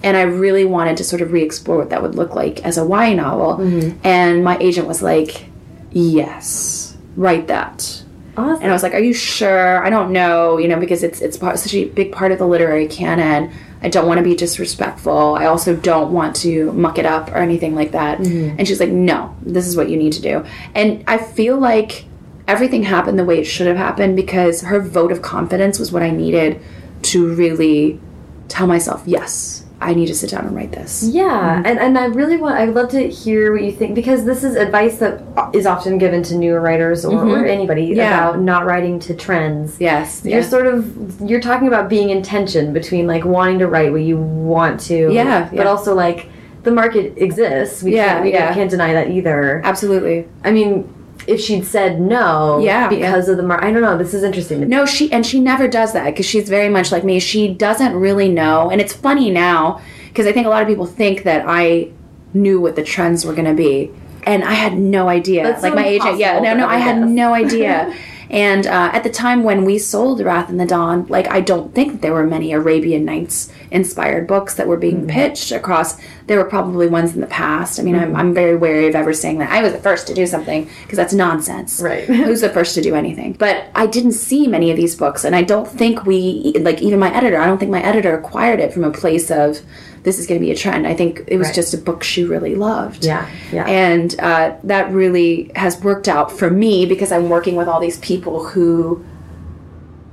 And I really wanted to sort of re explore what that would look like as a YA novel. Mm-hmm. And my agent was like, yes, write that. Awesome. And I was like, "Are you sure? I don't know, you know, because it's it's part, such a big part of the literary canon. I don't want to be disrespectful. I also don't want to muck it up or anything like that." Mm-hmm. And she's like, "No, this is what you need to do." And I feel like everything happened the way it should have happened because her vote of confidence was what I needed to really tell myself, "Yes, I need to sit down and write this." Yeah, mm-hmm. and, and I really want, I'd love to hear what you think because this is advice that is often given to newer writers or, or mm-hmm. anybody Yeah. about not writing to trends. Yes, You're yeah. sort of, you're talking about being in tension between like wanting to write what you want to. Yeah, But yeah. also like the market exists. We Yeah, can't, we yeah. can't deny that either. absolutely. I mean, if she'd said no Yeah, because of the market, I don't know, this is interesting. No, she and she never does that because she's very much like me. She doesn't really know, and it's funny now because I think a lot of people think that I knew what the trends were going to be, and I had no idea. That's like so my agent, yeah, no, no, ever I had no idea. and uh, at the time when we sold Wrath and the Dawn, like I don't think that there were many Arabian Nights inspired books that were being Mm-hmm. pitched across. There were probably ones in the past. I mean, I'm, I'm very wary of ever saying that I was the first to do something because that's nonsense. Right. Who's the first to do anything? But I didn't see many of these books, and I don't think we, like, even my editor, I don't think my editor acquired it from a place of this is going to be a trend. I think it was Right. just a book she really loved. Yeah, yeah. And uh, that really has worked out for me because I'm working with all these people who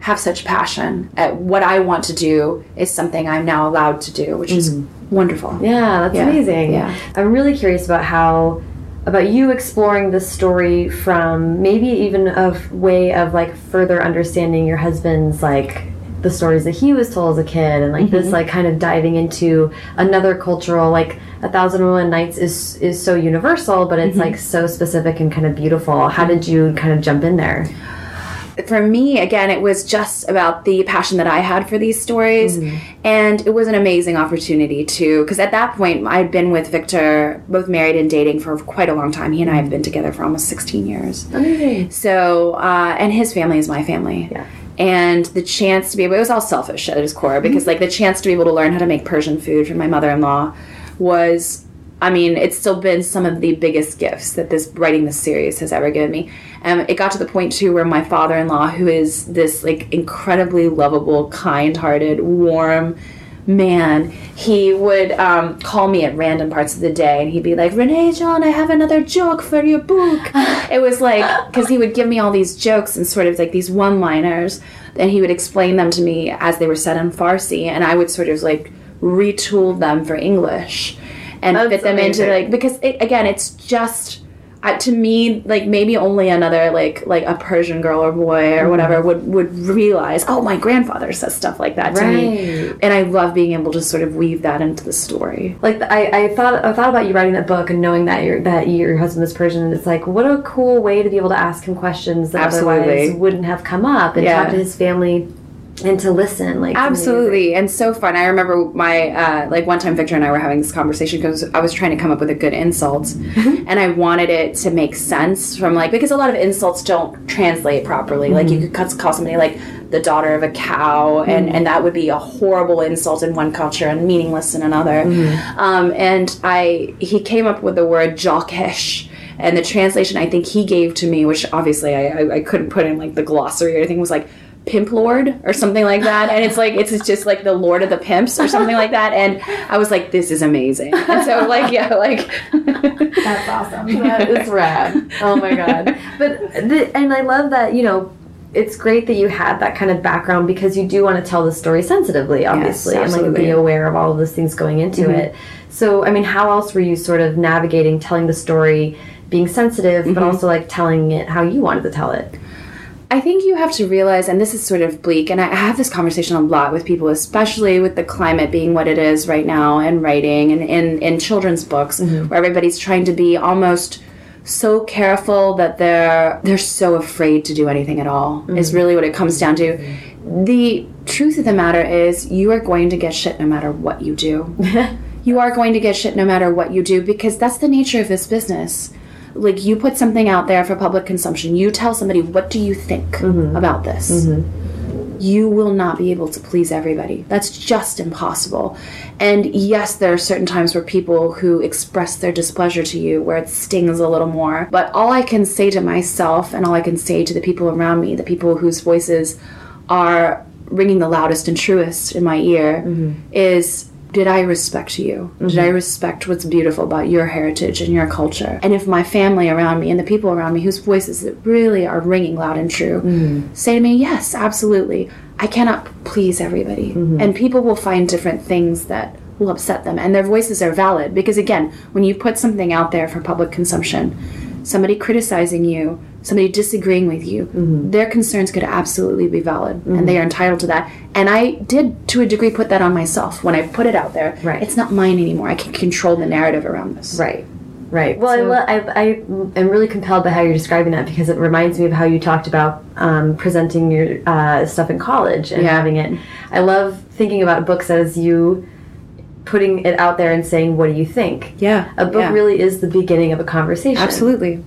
have such passion at what I want to do is something I'm now allowed to do, which is wonderful. Yeah, that's Yeah, amazing. yeah. I'm really curious about how about you exploring this story from maybe even a way of like further understanding your husband's like the stories that he was told as a kid and like this mm-hmm. like kind of diving into another cultural like a thousand and one nights is is so universal but it's mm-hmm. like so specific and kind of beautiful how mm-hmm. did you kind of jump in there for me, again, it was just about the passion that I had for these stories. And it was an amazing opportunity to, because at that point, I'd been with Victor, both married and dating for quite a long time. He and I have been together for almost 16 years. Amazing. So, uh, and his family is my family. Yeah. And the chance to be able, it was all selfish at its core because, like, the chance to be able to learn how to make Persian food from my mother in law was, I mean, it's still been some of the biggest gifts that this writing this series has ever given me. Um, it got to the point, too, where my father in law, who is this, like, incredibly lovable, kind hearted, warm, man, he would um, call me at random parts of the day and he'd be like, Renee John, I have another joke for your book. it was like, because he would give me all these jokes and sort of like these one liners, and he would explain them to me as they were said in Farsi, and I would sort of like retool them for English and That's fit them into like, because it, again, it's just. To me, like maybe only another like like a Persian girl or boy or mm-hmm. whatever would would realize. Oh, my grandfather says stuff like that to me, and I love being able to sort of weave that into the story. Like I, I thought, I thought about you writing that book and knowing that your that your husband is Persian. And it's like, what a cool way to be able to ask him questions that otherwise wouldn't have come up, and Yeah. talk to his family, and to listen. Like Absolutely, and so fun. I remember my uh, like one time Victor and I were having this conversation because I was trying to come up with a good insult, and I wanted it to make sense from like because a lot of insults don't translate properly. Like you could cut- call somebody like the daughter of a cow, and and that would be a horrible insult in one culture and meaningless in another. Um, and I he came up with the word jakesh. And the translation I think he gave to me, which obviously I, I, I couldn't put in like the glossary or anything, was like pimp lord or something like that and it's like it's just like the lord of the pimps or something like that and i was like this is amazing and so like yeah like That's awesome. that is rad. Oh my god! But the, and I love that you know. It's great that you had that kind of background because you do want to tell the story sensitively, obviously, and like be aware of all of those things going into mm-hmm. it. So, I mean, how else were you sort of navigating telling the story, being sensitive, but mm-hmm. also like telling it how you wanted to tell it? I think you have to realize, and this is sort of bleak, and I have this conversation a lot with people, especially with the climate being what it is right now and writing and in, in children's books, mm-hmm. where everybody's trying to be almost so careful that they're they're so afraid to do anything at all. Mm-hmm. Is really what it comes down to. Mm-hmm. The truth of the matter is, you are going to get shit no matter what you do. you are going to get shit no matter what you do because that's the nature of this business like you put something out there for public consumption. You tell somebody what do you think mm-hmm. about this? Mm-hmm. You will not be able to please everybody. That's just impossible. And yes there are certain times where people who express their displeasure to you where it stings a little more. But all i can say to myself and all i can say to the people around me the people whose voices are ringing the loudest and truest in my ear mm-hmm. is did I respect you? Did I mm-hmm. respect what's beautiful about your heritage and your culture? And if my family around me and the people around me whose voices really are ringing loud and true mm-hmm. say to me, yes, absolutely, I cannot please everybody. Mm-hmm. And people will find different things that will upset them. And their voices are valid because, again, when you put something out there for public consumption, somebody criticizing you, somebody disagreeing with you, their concerns could absolutely be valid and they are entitled to that. And I did, to a degree, put that on myself when I put it out there. Right. It's not mine anymore. I can control the narrative around this. Right. Right. Well, So- I, lo- I, I am really compelled by how you're describing that because it reminds me of how you talked about um, presenting your uh, stuff in college and Yeah. having it. I love thinking about books as you putting it out there and saying, "What do you think?" Yeah. A book yeah. really is the beginning of a conversation. Absolutely.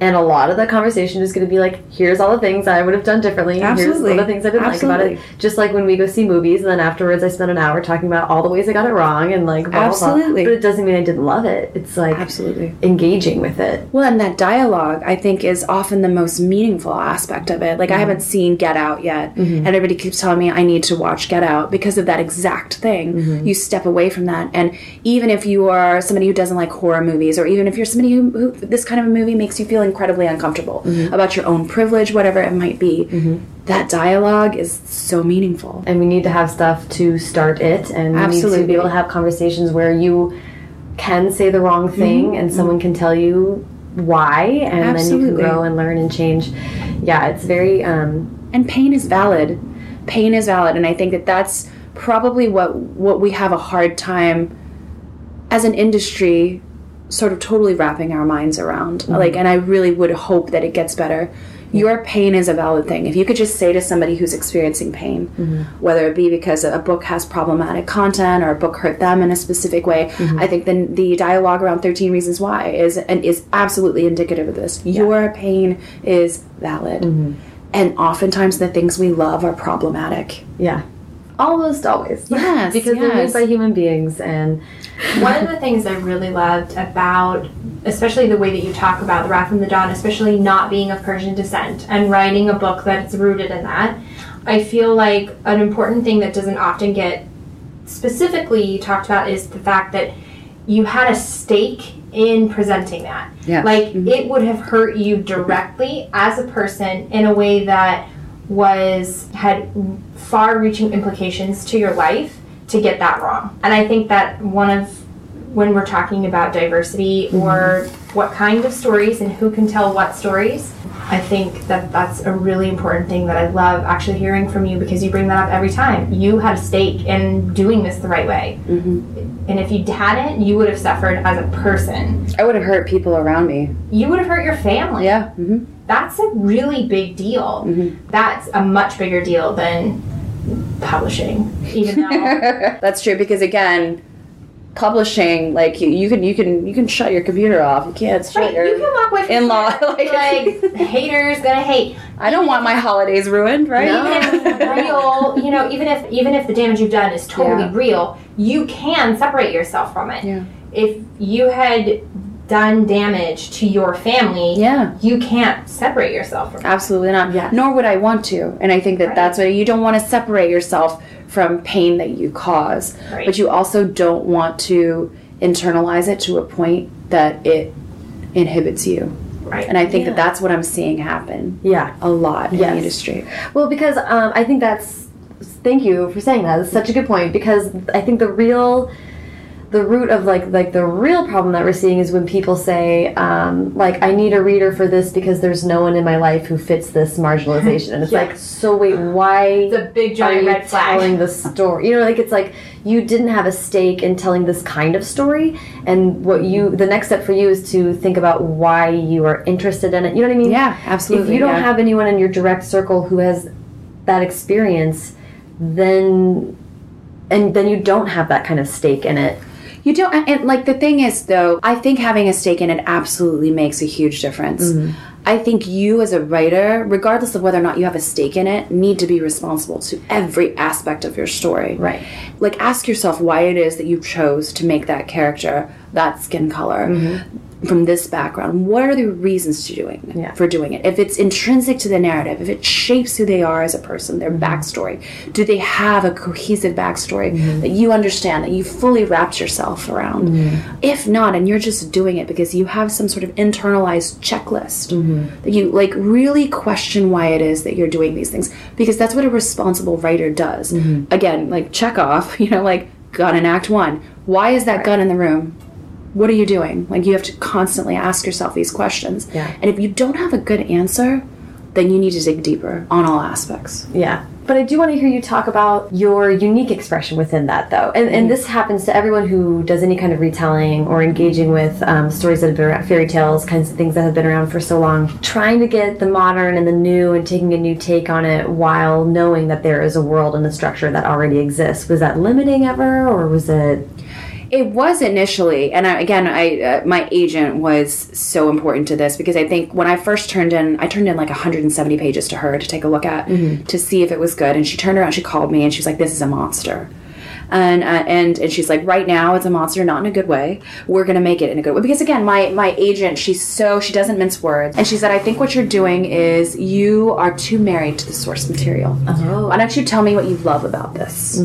And a lot of that conversation is going to be like, here's all the things I would have done differently. Absolutely. Here's all the things I didn't like about it. Just like when we go see movies, and then afterwards I spend an hour talking about all the ways I got it wrong and like, blah, blah, blah. Absolutely. But it doesn't mean I didn't love it. It's like Absolutely. engaging with it. Well, and that dialogue, I think, is often the most meaningful aspect of it. Like, I mm-hmm. haven't seen Get Out yet, mm-hmm. and everybody keeps telling me I need to watch Get Out because of that exact thing. Mm-hmm. You step away from that, and even if you are somebody who doesn't like horror movies, or even if you're somebody who, who this kind of a movie makes you feel incredibly uncomfortable mm-hmm. about your own privilege, whatever it might be, mm-hmm. that dialogue is so meaningful. and we need to have stuff to start it and we need to be able to have conversations where you can say the wrong mm-hmm. thing and someone can tell you why and then you can Absolutely. grow and learn and change. Yeah it's very um and pain is valid. Pain is valid and i think that that's probably what what we have a hard time as an industry sort of totally wrapping our minds around mm-hmm. like and i really would hope that it gets better Your pain is a valid thing. If you could just say to somebody who's experiencing pain, mm-hmm. whether it be because a book has problematic content or a book hurt them in a specific way, mm-hmm. I think then the dialogue around 13 Reasons Why is and is absolutely indicative of this. Your pain is valid. And oftentimes the things we love are problematic. Yeah. Almost always. Yes, because they're made by human beings and One of the things I really loved about, especially the way that you talk about the Wrath and the Dawn, especially not being of Persian descent and writing a book that's rooted in that, I feel like an important thing that doesn't often get specifically talked about is the fact that you had a stake in presenting that. Yes. Like mm-hmm. it would have hurt you directly as a person in a way that was had far-reaching implications to your life to get that wrong. And I think that one of when we're talking about diversity or mm-hmm. what kind of stories and who can tell what stories, I think that that's a really important thing that I love actually hearing from you because you bring that up every time. You had a stake in doing this the right way. Mm-hmm. And if you hadn't, you would have suffered as a person. I would have hurt people around me. You would have hurt your family. Yeah. hmm That's a really big deal. Mm-hmm. That's a much bigger deal than publishing, even though. That's true because again, publishing like you, you can you can you can shut your computer off. You can't shut Right, your you can walk away from in-law, like- like haters gonna hate. I don't want my holidays ruined, right? Even if real, you know, even if even if the damage you've done is totally Yeah. real, you can separate yourself from it. Yeah. If you had done damage to your family, Yeah. you can't separate yourself from it. Absolutely not. Yes. Nor would I want to. And I think that Right. that's what you don't want to separate yourself from pain that you cause. Right. But you also don't want to internalize it to a point that it inhibits you. Right. And I think Yeah. that that's what I'm seeing happen yeah. a lot in the industry. Well, because um, I think that's. Thank you for saying that. That's such a good point because I think the real, the root of like like the real problem that we're seeing is when people say um, like I need a reader for this because there's no one in my life who fits this marginalization, and it's Yeah. like so wait why It's a big are giant you red flag. telling the story? You know, like it's like you didn't have a stake in telling this kind of story, and what you the next step for you is to think about why you are interested in it. You know what I mean? Yeah, absolutely. If you don't yeah. have anyone in your direct circle who has that experience, then and then you don't have that kind of stake in it. You don't, and, like the thing is, though, I think having a stake in it absolutely makes a huge difference. Mm-hmm. I think you, as a writer, regardless of whether or not you have a stake in it, need to be responsible to every aspect of your story. Right. Like, ask yourself why it is that you chose to make that character that skin color. Mm-hmm. From this background, what are the reasons to doing Yeah. for doing it? If it's intrinsic to the narrative, if it shapes who they are as a person, their Mm-hmm. backstory, do they have a cohesive backstory that you understand, that you fully wrapped yourself around? Mm-hmm. If not, and you're just doing it because you have some sort of internalized checklist, Mm-hmm. that you like really question why it is that you're doing these things because that's what a responsible writer does. Mm-hmm. Again, like check off, you know, like gun in Act One. Why is that gun in the room? What are you doing? Like you have to constantly ask yourself these questions. Yeah. And if you don't have a good answer, then you need to dig deeper on all aspects. Yeah. But I do want to hear you talk about your unique expression within that, though. And, and this happens to everyone who does any kind of retelling or engaging with um, stories that have been around, fairy tales, kinds of things that have been around for so long. Trying to get the modern and the new and taking a new take on it while knowing that there is a world and a structure that already exists. Was that limiting ever, or was it. It was initially, and I, again, I uh, my agent was so important to this because I think when I first turned in, I turned in like 170 pages to her to take a look at to see if it was good, and she turned around, she called me, and she was like, "This is a monster." And, uh, and and she's like right now it's a monster not in a good way. We're gonna make it in a good way. Because again my my agent she's so she doesn't mince words. And she said i think what you're doing is you are too married to the source material. Oh. why don't you tell me what you love about this?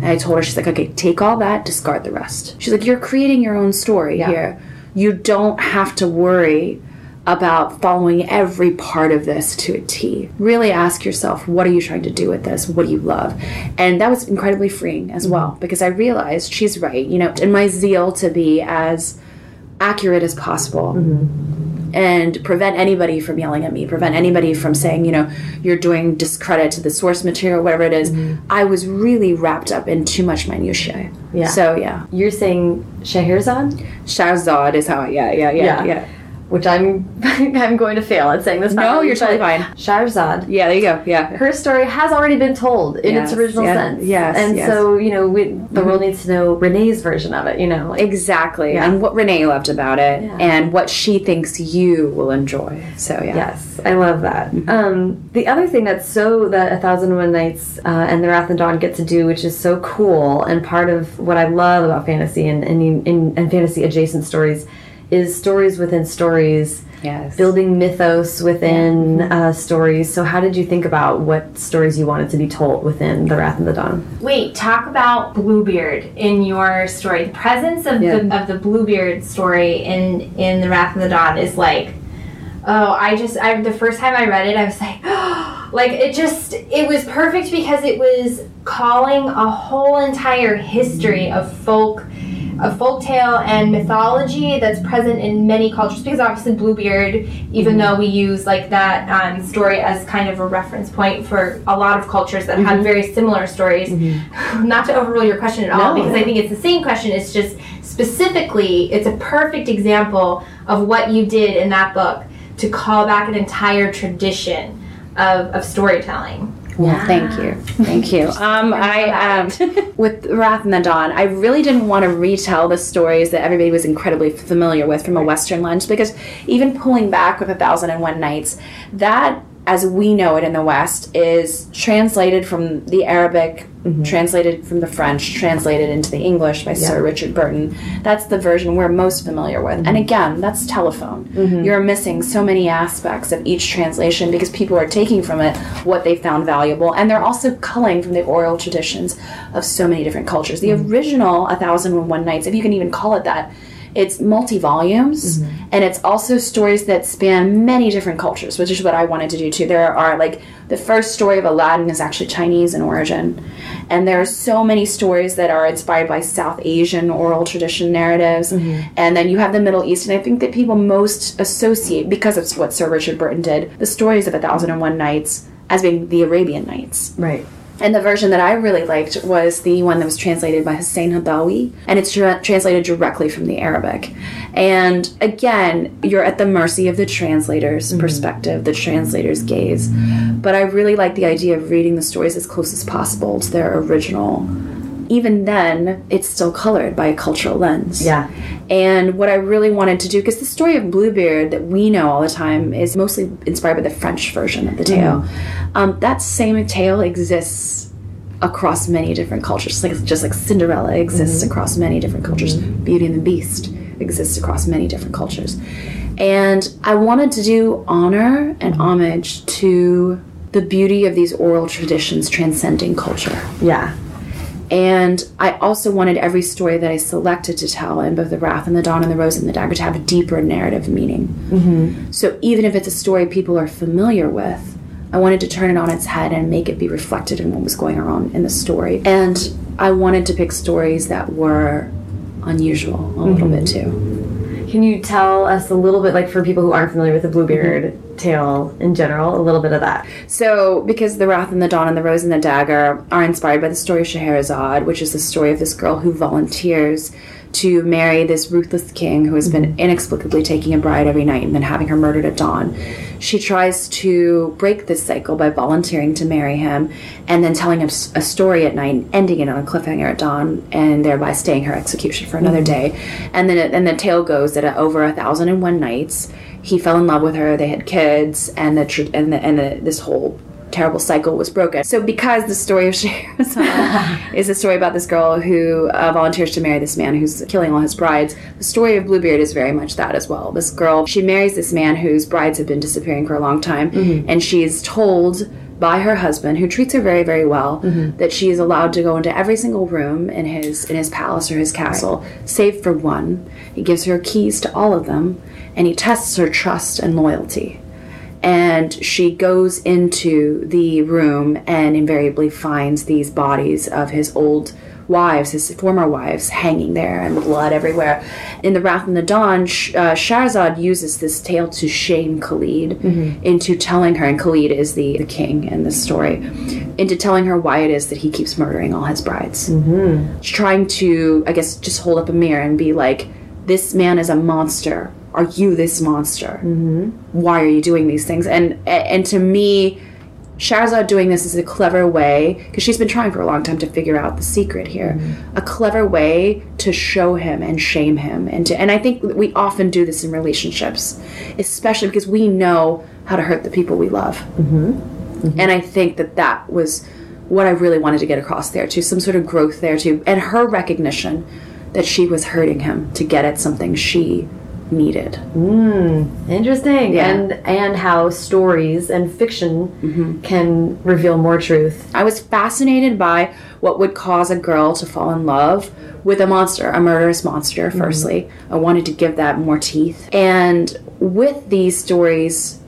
And I told her, she's like, okay, take all that, discard the rest. She's like, you're creating your own story here. You don't have to worry about following every part of this to a T. Really ask yourself, what are you trying to do with this? What do you love? And that was incredibly freeing as mm-hmm. well because I realized she's right, you know, in my zeal to be as accurate as possible mm-hmm. and prevent anybody from yelling at me, prevent anybody from saying, you know, you're doing discredit to the source material, whatever it is. Mm-hmm. I was really wrapped up in too much minutiae. Yeah. So yeah, You're saying Scheherazade? Shahrzad is how. I, yeah, yeah, yeah, Yeah. yeah. Which I'm I'm going to fail at saying this. No, properly, you're totally fine. Shahrazad. Yeah, there you go. Yeah. Her story has already been told in Yes, its original yeah, sense. yes, and yes. So you know we, the world needs to know Renee's version of it. You know, like, Exactly. Yeah. And what Renee loved about it Yeah. and what she thinks you will enjoy. So, yeah. Yes, I love that. Mm-hmm. Um, the other thing that's so that A Thousand and One Nights uh, and The Wrath and Dawn get to do, which is so cool, and part of what I love about fantasy and and, and, and fantasy adjacent stories, is stories within stories. Yes. Building mythos within uh, stories. So, how did you think about what stories you wanted to be told within The Wrath of the Dawn? Wait, talk about Bluebeard in your story. The presence of Yeah. the of the Bluebeard story in in the Wrath of the Dawn is like, oh, I just I the first time I read it, I was like, like it just it was perfect because it was calling a whole entire history of folk. Of folktale and mythology that's present in many cultures because obviously Bluebeard, even though we use like that um, story as kind of a reference point for a lot of cultures that have very similar stories, not to overrule your question at all No. because I think it's the same question. It's just specifically, it's a perfect example of what you did in that book to call back an entire tradition of, of storytelling. Well, thank you, thank you. Um, I um, with Wrath and the Dawn, I really didn't want to retell the stories that everybody was incredibly familiar with from a Western lens because even pulling back with A Thousand and One Nights, that as we know it in the West is translated from the Arabic, mm-hmm. translated from the French, translated into the English by Sir Richard Burton. That's the version we're most familiar with. And mm-hmm. again, that's telephone. Mm-hmm. You're missing so many aspects of each translation because people are taking from it what they found valuable, and they're also culling from the oral traditions of so many different cultures. The original A Thousand and One Nights, if you can even call it that, it's multi volumes mm-hmm. and it's also stories that span many different cultures, which is what I wanted to do too. There are like the first story of Aladdin is actually Chinese in origin, and there are so many stories that are inspired by South Asian oral tradition narratives, mm-hmm. and then you have the Middle East, and I think that people most associate because it's what Sir Richard Burton did the stories of A Thousand and One Nights as being the Arabian Nights. Right. And the version that I really liked was the one that was translated by Husain Haddawy, and it's tra- translated directly from the Arabic. And again, you're at the mercy of the translator's mm-hmm. perspective, the translator's gaze. But I really like the idea of reading the stories as close as possible to their original. Even then, it's still colored by a cultural lens. Yeah. And what I really wanted to do, because the story of Bluebeard that we know all the time is mostly inspired by the French version of the mm-hmm. tale. Um, that same tale exists across many different cultures, like just like Cinderella exists mm-hmm. across many different cultures. Mm-hmm. Beauty and the Beast exists across many different cultures. And I wanted to do honor and homage to the beauty of these oral traditions transcending culture. Yeah. And I also wanted every story that I selected to tell in both The Wrath and the Dawn and The Rose and the Dagger to have a deeper narrative meaning. Mm-hmm. So even if it's a story people are familiar with, I wanted to turn it on its head and make it be reflected in what was going on in the story. And I wanted to pick stories that were unusual a little bit too. Can you tell us a little bit, like for people who aren't familiar with the Bluebeard Mm-hmm. tale in general, a little bit of that? So, because The Wrath and the Dawn and The Rose and the Dagger are inspired by the story of Scheherazade, which is the story of this girl who volunteers to marry this ruthless king who has been mm-hmm. inexplicably taking a bride every night and then having her murdered at dawn. She tries to break this cycle by volunteering to marry him and then telling him a story at night and ending it on a cliffhanger at dawn and thereby staying her execution for another mm-hmm. day. And then it, and the tale goes that at over a thousand and one nights, he fell in love with her. They had kids, and the tr- and the, and the, this whole terrible cycle was broken. So, because the story of Scheherazade is a story about this girl who uh, volunteers to marry this man who's killing all his brides, the story of Bluebeard is very much that as well. This girl, she marries this man whose brides have been disappearing for a long time, and she is told by her husband, who treats her very, very well, that she is allowed to go into every single room in his in his palace or his castle, save for one. He gives her keys to all of them, and he tests her trust and loyalty. And she goes into the room and invariably finds these bodies of his old wives, his former wives, hanging there and blood everywhere. In The Wrath and the Dawn, Sh- uh, Shahrzad uses this tale to shame Khalid into telling her, and Khalid is the, the king in this story, into telling her why it is that he keeps murdering all his brides. Mm-hmm. Trying to, I guess, just hold up a mirror and be like, this man is a monster are you this monster? Mm-hmm. Why are you doing these things? And and to me, Shahrzad doing this is a clever way because she's been trying for a long time to figure out the secret here. Mm-hmm. A clever way to show him and shame him, and to and I think we often do this in relationships, especially because we know how to hurt the people we love. Mm-hmm. mm-hmm. And I think that that was what I really wanted to get across there too, some sort of growth there too, and her recognition that she was hurting him to get at something she needed. Mm, interesting. Yeah. And and how stories and fiction mm-hmm. can reveal more truth. I was fascinated by what would cause a girl to fall in love with a monster, a murderous monster, mm-hmm. firstly. Mm-hmm. I wanted to give that more teeth. And with these stories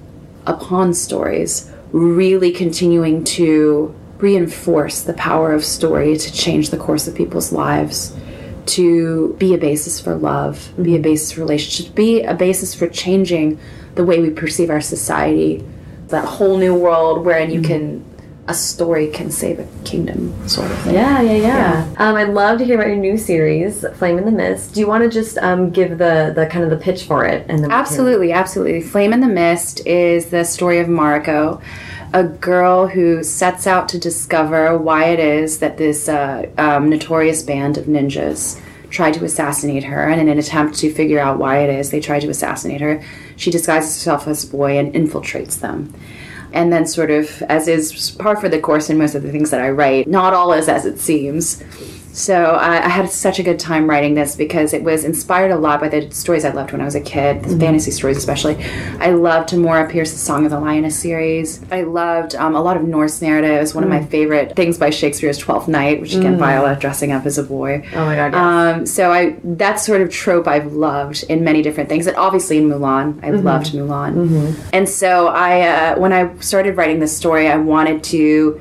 upon stories, really continuing to reinforce the power of story to change the course of people's lives to be a basis for love, be a basis for relationships, be a basis for changing the way we perceive our society. That whole new world wherein you mm-hmm. can a story can save a kingdom, sort of thing. Yeah, yeah, yeah. yeah. Um, I'd love to hear about your new series, Flame in the Mist. Do you want to just um, give the the kind of the pitch for it? And absolutely, absolutely. Flame in the Mist is the story of Mariko, a girl who sets out to discover why it is that this uh, um, notorious band of ninjas tried to assassinate her. And in an attempt to figure out why it is they tried to assassinate her, she disguises herself as a boy and infiltrates them. And then, sort of, as is par for the course in most of the things that I write, not all is as it seems so I, I, had such a good time writing this because it was inspired a lot by the stories I loved when I was a kid, the mm-hmm. fantasy stories especially. I loved Tamora Pierce's Song of the Lioness series. I loved um, a lot of Norse narratives. One mm. of my mm. favorite things by Shakespeare's Twelfth Night, which again mm. Viola dressing up as a boy. Oh my god! Yes. Um, so I that sort of trope I've loved in many different things, and obviously in Mulan, I mm-hmm. loved Mulan. Mm-hmm. And so I, uh, when I started writing this story, I wanted to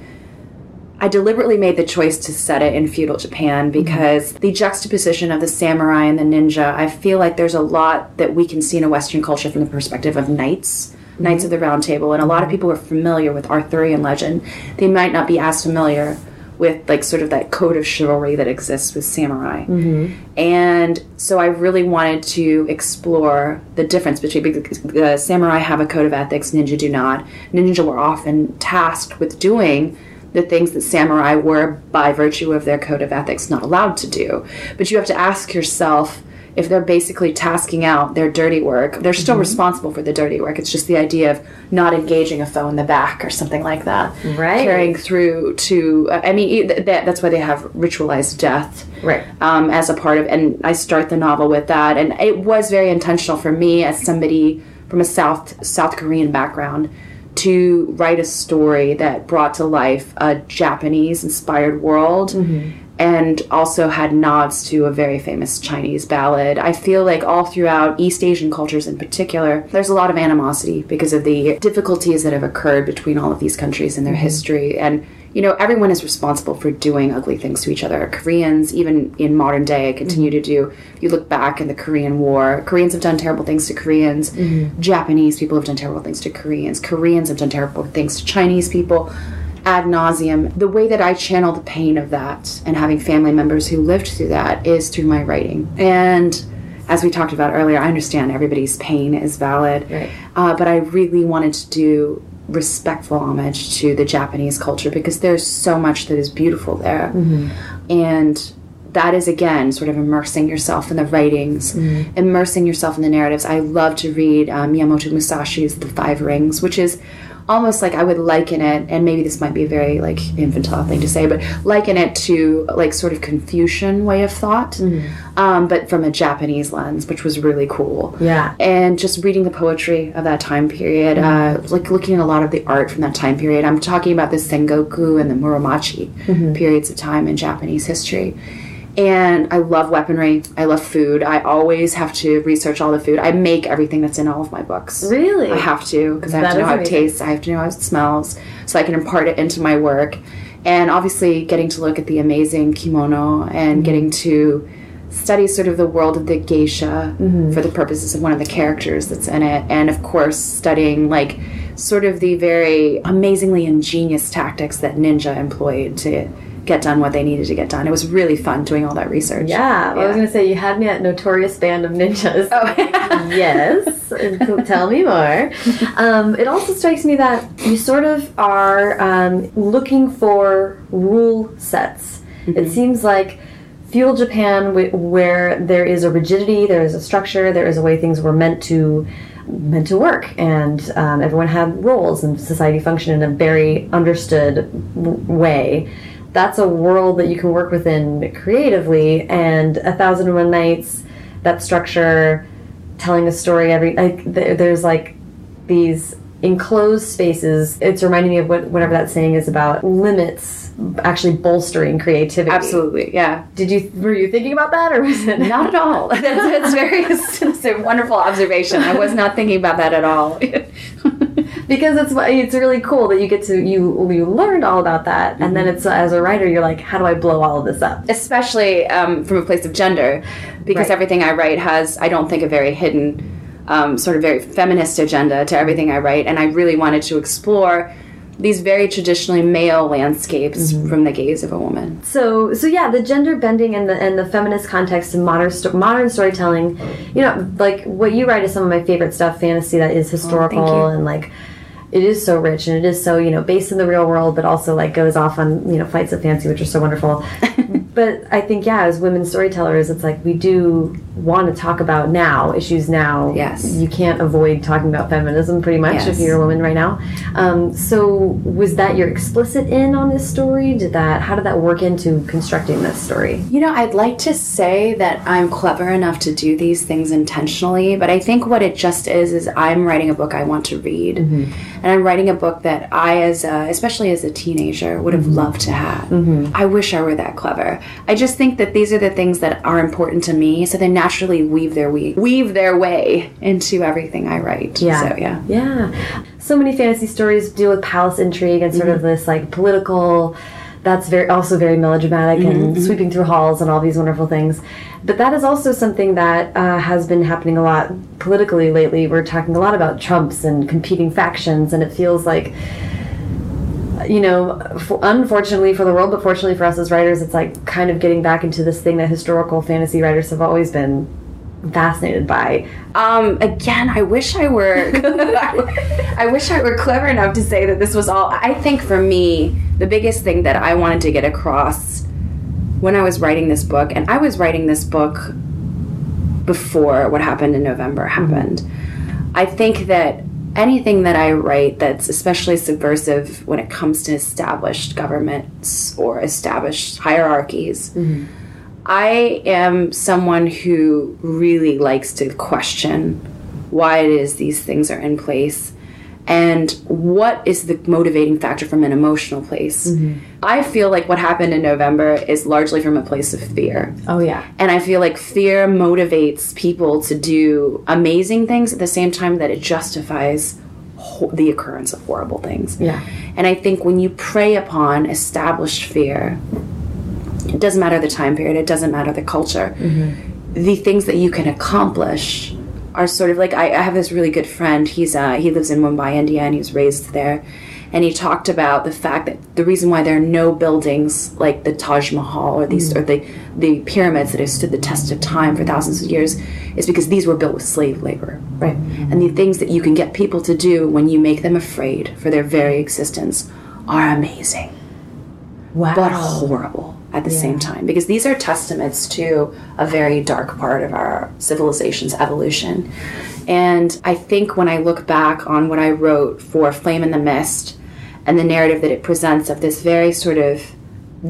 I deliberately made the choice to set it in feudal Japan mm-hmm. because mm-hmm. the juxtaposition of the samurai and the ninja, I feel like there's a lot that we can see in a Western culture from the perspective of knights. Mm-hmm. Knights of the Round Table, and a lot of people are familiar with Arthurian legend. They might not be as familiar with like sort of that code of chivalry that exists with samurai. Mm-hmm. And so I really wanted to explore the difference between the samurai have a code of ethics, ninja do not. Ninja were often tasked with doing the things that samurai were, by virtue of their code of ethics, not allowed to do. But you have to ask yourself if they're basically tasking out their dirty work, they're still mm-hmm. responsible for the dirty work. It's just the idea of not engaging a foe in the back or something like that. Right. Carrying through to, I mean, that, that's why they have ritualized death. Right. Um, as a part of, and I start the novel with that. And it was very intentional for me as somebody from a South South Korean background to write a story that brought to life a Japanese inspired world mm-hmm. and also had nods to a very famous Chinese ballad. I feel like all throughout East Asian cultures in particular, there's a lot of animosity because of the difficulties that have occurred between all of these countries in their mm-hmm. history. And you know, everyone is responsible for doing ugly things to each other. Koreans, even in modern day, continue mm-hmm. to do. You look back in the Korean War, Koreans have done terrible things to Koreans. Mm-hmm. Japanese people have done terrible things to Koreans. Koreans have done terrible things to Chinese people ad nauseum. The way that I channel the pain of that and having family members who lived through that is through my writing. And as we talked about earlier, I understand everybody's pain is valid, right. uh, but I really wanted to do respectful homage to the Japanese culture because there's so much that is beautiful there. Mm-hmm. And that is again sort of immersing yourself in the writings, mm-hmm. immersing yourself in the narratives. I love to read um, Miyamoto Musashi's The Five Rings, which is almost like I would liken it, and maybe this might be a very like infantile thing to say, but liken it to like sort of Confucian way of thought, mm-hmm. um, but from a Japanese lens, which was really cool. Yeah, and just reading the poetry of that time period, mm-hmm. uh, like looking at a lot of the art from that time period. I'm talking about the Sengoku and the Muromachi mm-hmm. periods of time in Japanese history and I love weaponry. I love food. I always have to research all the food. I make everything that's in all of my books. Really? I have to because I have that to know how it tastes. I have to know how it smells, so I can impart it into my work. And obviously, getting to look at the amazing kimono and mm-hmm. getting to study sort of the world of the geisha mm-hmm. for the purposes of one of the characters that's in it, and of course, studying like sort of the very amazingly ingenious tactics that ninja employed to get done what they needed to get done. It was really fun doing all that research. Yeah, well, I was going to say you had me at Notorious Band of Ninjas. Oh. yes. Tell me more. Um, it also strikes me that you sort of are um, looking for rule sets. It seems like feudal Japan, where there is a rigidity, there is a structure, there is a way things were meant to meant to work, and um, everyone had roles, and society functioned in a very understood w- way. That's a world that you can work within creatively, and A Thousand and One Nights, that structure, telling a story every like th- there's like these enclosed spaces. It's reminding me of what whatever that saying is about limits actually bolstering creativity. Absolutely, yeah. Did you were you thinking about that or was it Not at all. That's, that's very it's a wonderful observation. I was not thinking about that at all. because it's it's really cool that you get to you you learned all about that and then it's as a writer you're like how do I blow all of this up? Especially um, from a place of gender, because Right. everything I write has, I don't think, a very hidden, um, sort of very feminist agenda to everything I write, and I really wanted to explore these very traditionally male landscapes from the gaze of a woman. So so yeah, the gender bending and the and the feminist context in modern sto- modern storytelling, you know, like what you write is some of my favorite stuff, fantasy that is historical you. and like it is so rich and it is so you know based in the real world, but also like goes off on you know flights of fancy, which are so wonderful. but I think yeah, as women storytellers, it's like we do want to talk about now issues now. Yes. you can't avoid talking about feminism pretty much if you're a woman right now. Um, so was that your explicit in on this story? Did that how did that work into constructing this story? You know, I'd like to say that I'm clever enough to do these things intentionally, but I think what it just is is I'm writing a book I want to read, and I'm writing a book that I, as a, especially as a teenager, would have mm-hmm. loved to have. Mm-hmm. I wish I were that clever. I just think that these are the things that are important to me, so they naturally weave their we- weave their way into everything I write. Yeah. So yeah. Yeah. So many fantasy stories deal with palace intrigue and sort mm-hmm. of this like political that's very also very melodramatic and sweeping through halls and all these wonderful things. But that is also something that uh, has been happening a lot politically lately. We're talking a lot about Trumps and competing factions, and it feels like you know, f- unfortunately for the world, but fortunately for us as writers, it's like kind of getting back into this thing that historical fantasy writers have always been fascinated by. Um, again, I wish I were. I wish I were clever enough to say that this was all. I think for me, the biggest thing that I wanted to get across when I was writing this book, and I was writing this book before what happened in November happened. I think that anything that I write that's especially subversive when it comes to established governments or established hierarchies. I am someone who really likes to question why it is these things are in place and what is the motivating factor from an emotional place. Mm-hmm. I feel like what happened in November is largely from a place of fear. Oh yeah. And I feel like fear motivates people to do amazing things at the same time that it justifies ho- the occurrence of horrible things. Yeah. And I think when you prey upon established fear, it doesn't matter the time period, it doesn't matter the culture, the things that you can accomplish are sort of like I, I have this really good friend. He's uh, he lives in Mumbai, India, and he was raised there. And he talked about the fact that the reason why there are no buildings like the Taj Mahal or these or the the pyramids that have stood the test of time for thousands of years is because these were built with slave labor. Right. And the things that you can get people to do when you make them afraid for their very existence are amazing Wow. but horrible at the same time because these are testaments to a very dark part of our civilization's evolution. And I think when I look back on what I wrote for Flame in the Mist and the narrative that it presents of this very sort of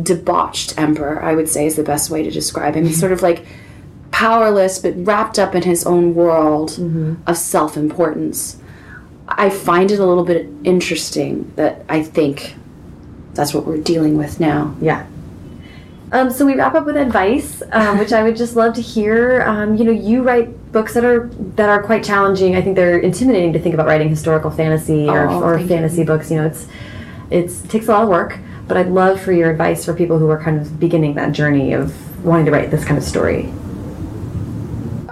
debauched emperor, I would say is the best way to describe him. He's mm-hmm. sort of like powerless but wrapped up in his own world mm-hmm. of self importance. I find it a little bit interesting that I think that's what we're dealing with now. Yeah. Um, so we wrap up with advice, um, which I would just love to hear. Um, you know, you write books that are that are quite challenging. I think they're intimidating to think about writing historical fantasy or, Oh, or fantasy books. You know, it's it's it takes a lot of work. But I'd love for your advice for people who are kind of beginning that journey of wanting to write this kind of story.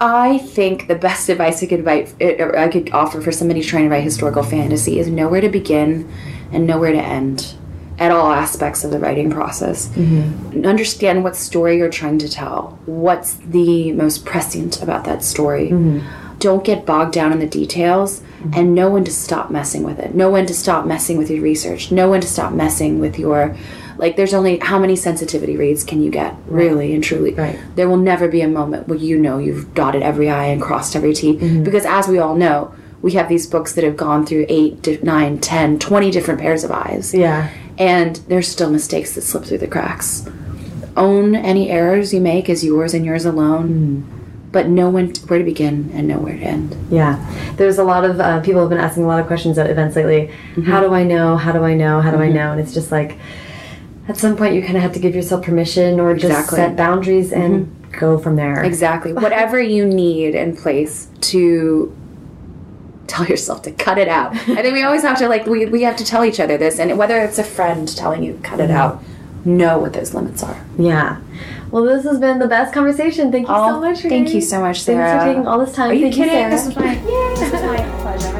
I think the best advice I could write, uh, I could offer for somebody trying to write historical fantasy is nowhere to begin and nowhere to end. At all aspects of the writing process. Mm-hmm. Understand what story you're trying to tell. What's the most prescient about that story? Mm-hmm. Don't get bogged down in the details mm-hmm. and know when to stop messing with it. Know when to stop messing with your research. Know when to stop messing with your like there's only how many sensitivity reads can you get really and truly Right. there will never be a moment where you know you've dotted every i and crossed every t Mm-hmm. because as we all know we have these books that have gone through 8 di- 9 10 20 different pairs of eyes Yeah. And there's still mistakes that slip through the cracks own any errors you make as yours and yours alone hmm. but know when where to begin and know where to end Yeah, there's a lot of uh, people have been asking a lot of questions at events lately. Mm-hmm. How do I know? How do I know? How do I mm-hmm. know? And it's just like, at some point, you kind of have to give yourself permission or just Exactly. set boundaries and mm-hmm. go from there. exactly whatever you need in place to tell yourself to cut it out i think we always have to like we, we have to tell each other this and whether it's a friend telling you cut it out know what those limits are Yeah. Well, this has been the best conversation. Thank you so Oh, much. thank Renee. you so much, Sarah. Thanks for taking all this time. are you Thank kidding Sarah. this was my this was my pleasure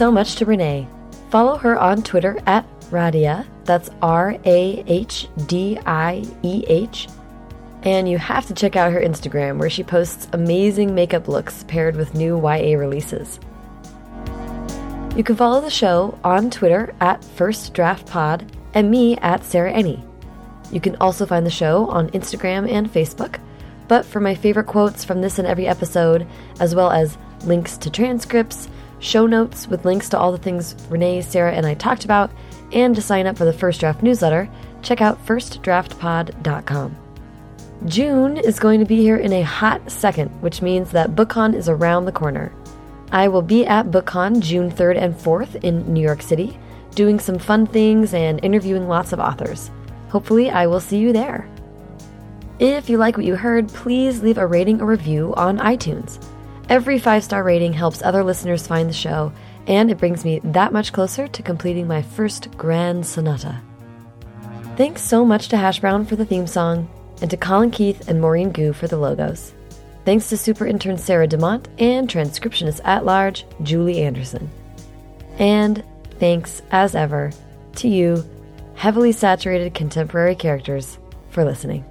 so much to Renee. Follow her on Twitter at Rahdieh. That's R A H D I E H. And you have to check out her Instagram where she posts amazing makeup looks paired with new YA releases. You can follow the show on Twitter at First Draft Pod and me at Sarah Enni. You can also find the show on Instagram and Facebook. But for my favorite quotes from this and every episode, as well as links to transcripts, show notes with links to all the things Renee, Sarah, and I talked about, and to sign up for the First Draft newsletter, check out firstdraftpod.com. June is going to be here in a hot second, which means that BookCon is around the corner. I will be at BookCon June 3rd and 4th in New York City, doing some fun things and interviewing lots of authors. Hopefully, I will see you there. If you like what you heard, please leave a rating or review on iTunes. Every five star rating helps other listeners find the show, and it brings me that much closer to completing my first grand sonata. Thanks so much to Hash Brown for the theme song, and to Colin Keith and Maureen Gu for the logos. Thanks to super intern Sarah DeMont and transcriptionist at large Julie Anderson. And thanks, as ever, to you, heavily saturated contemporary characters, for listening.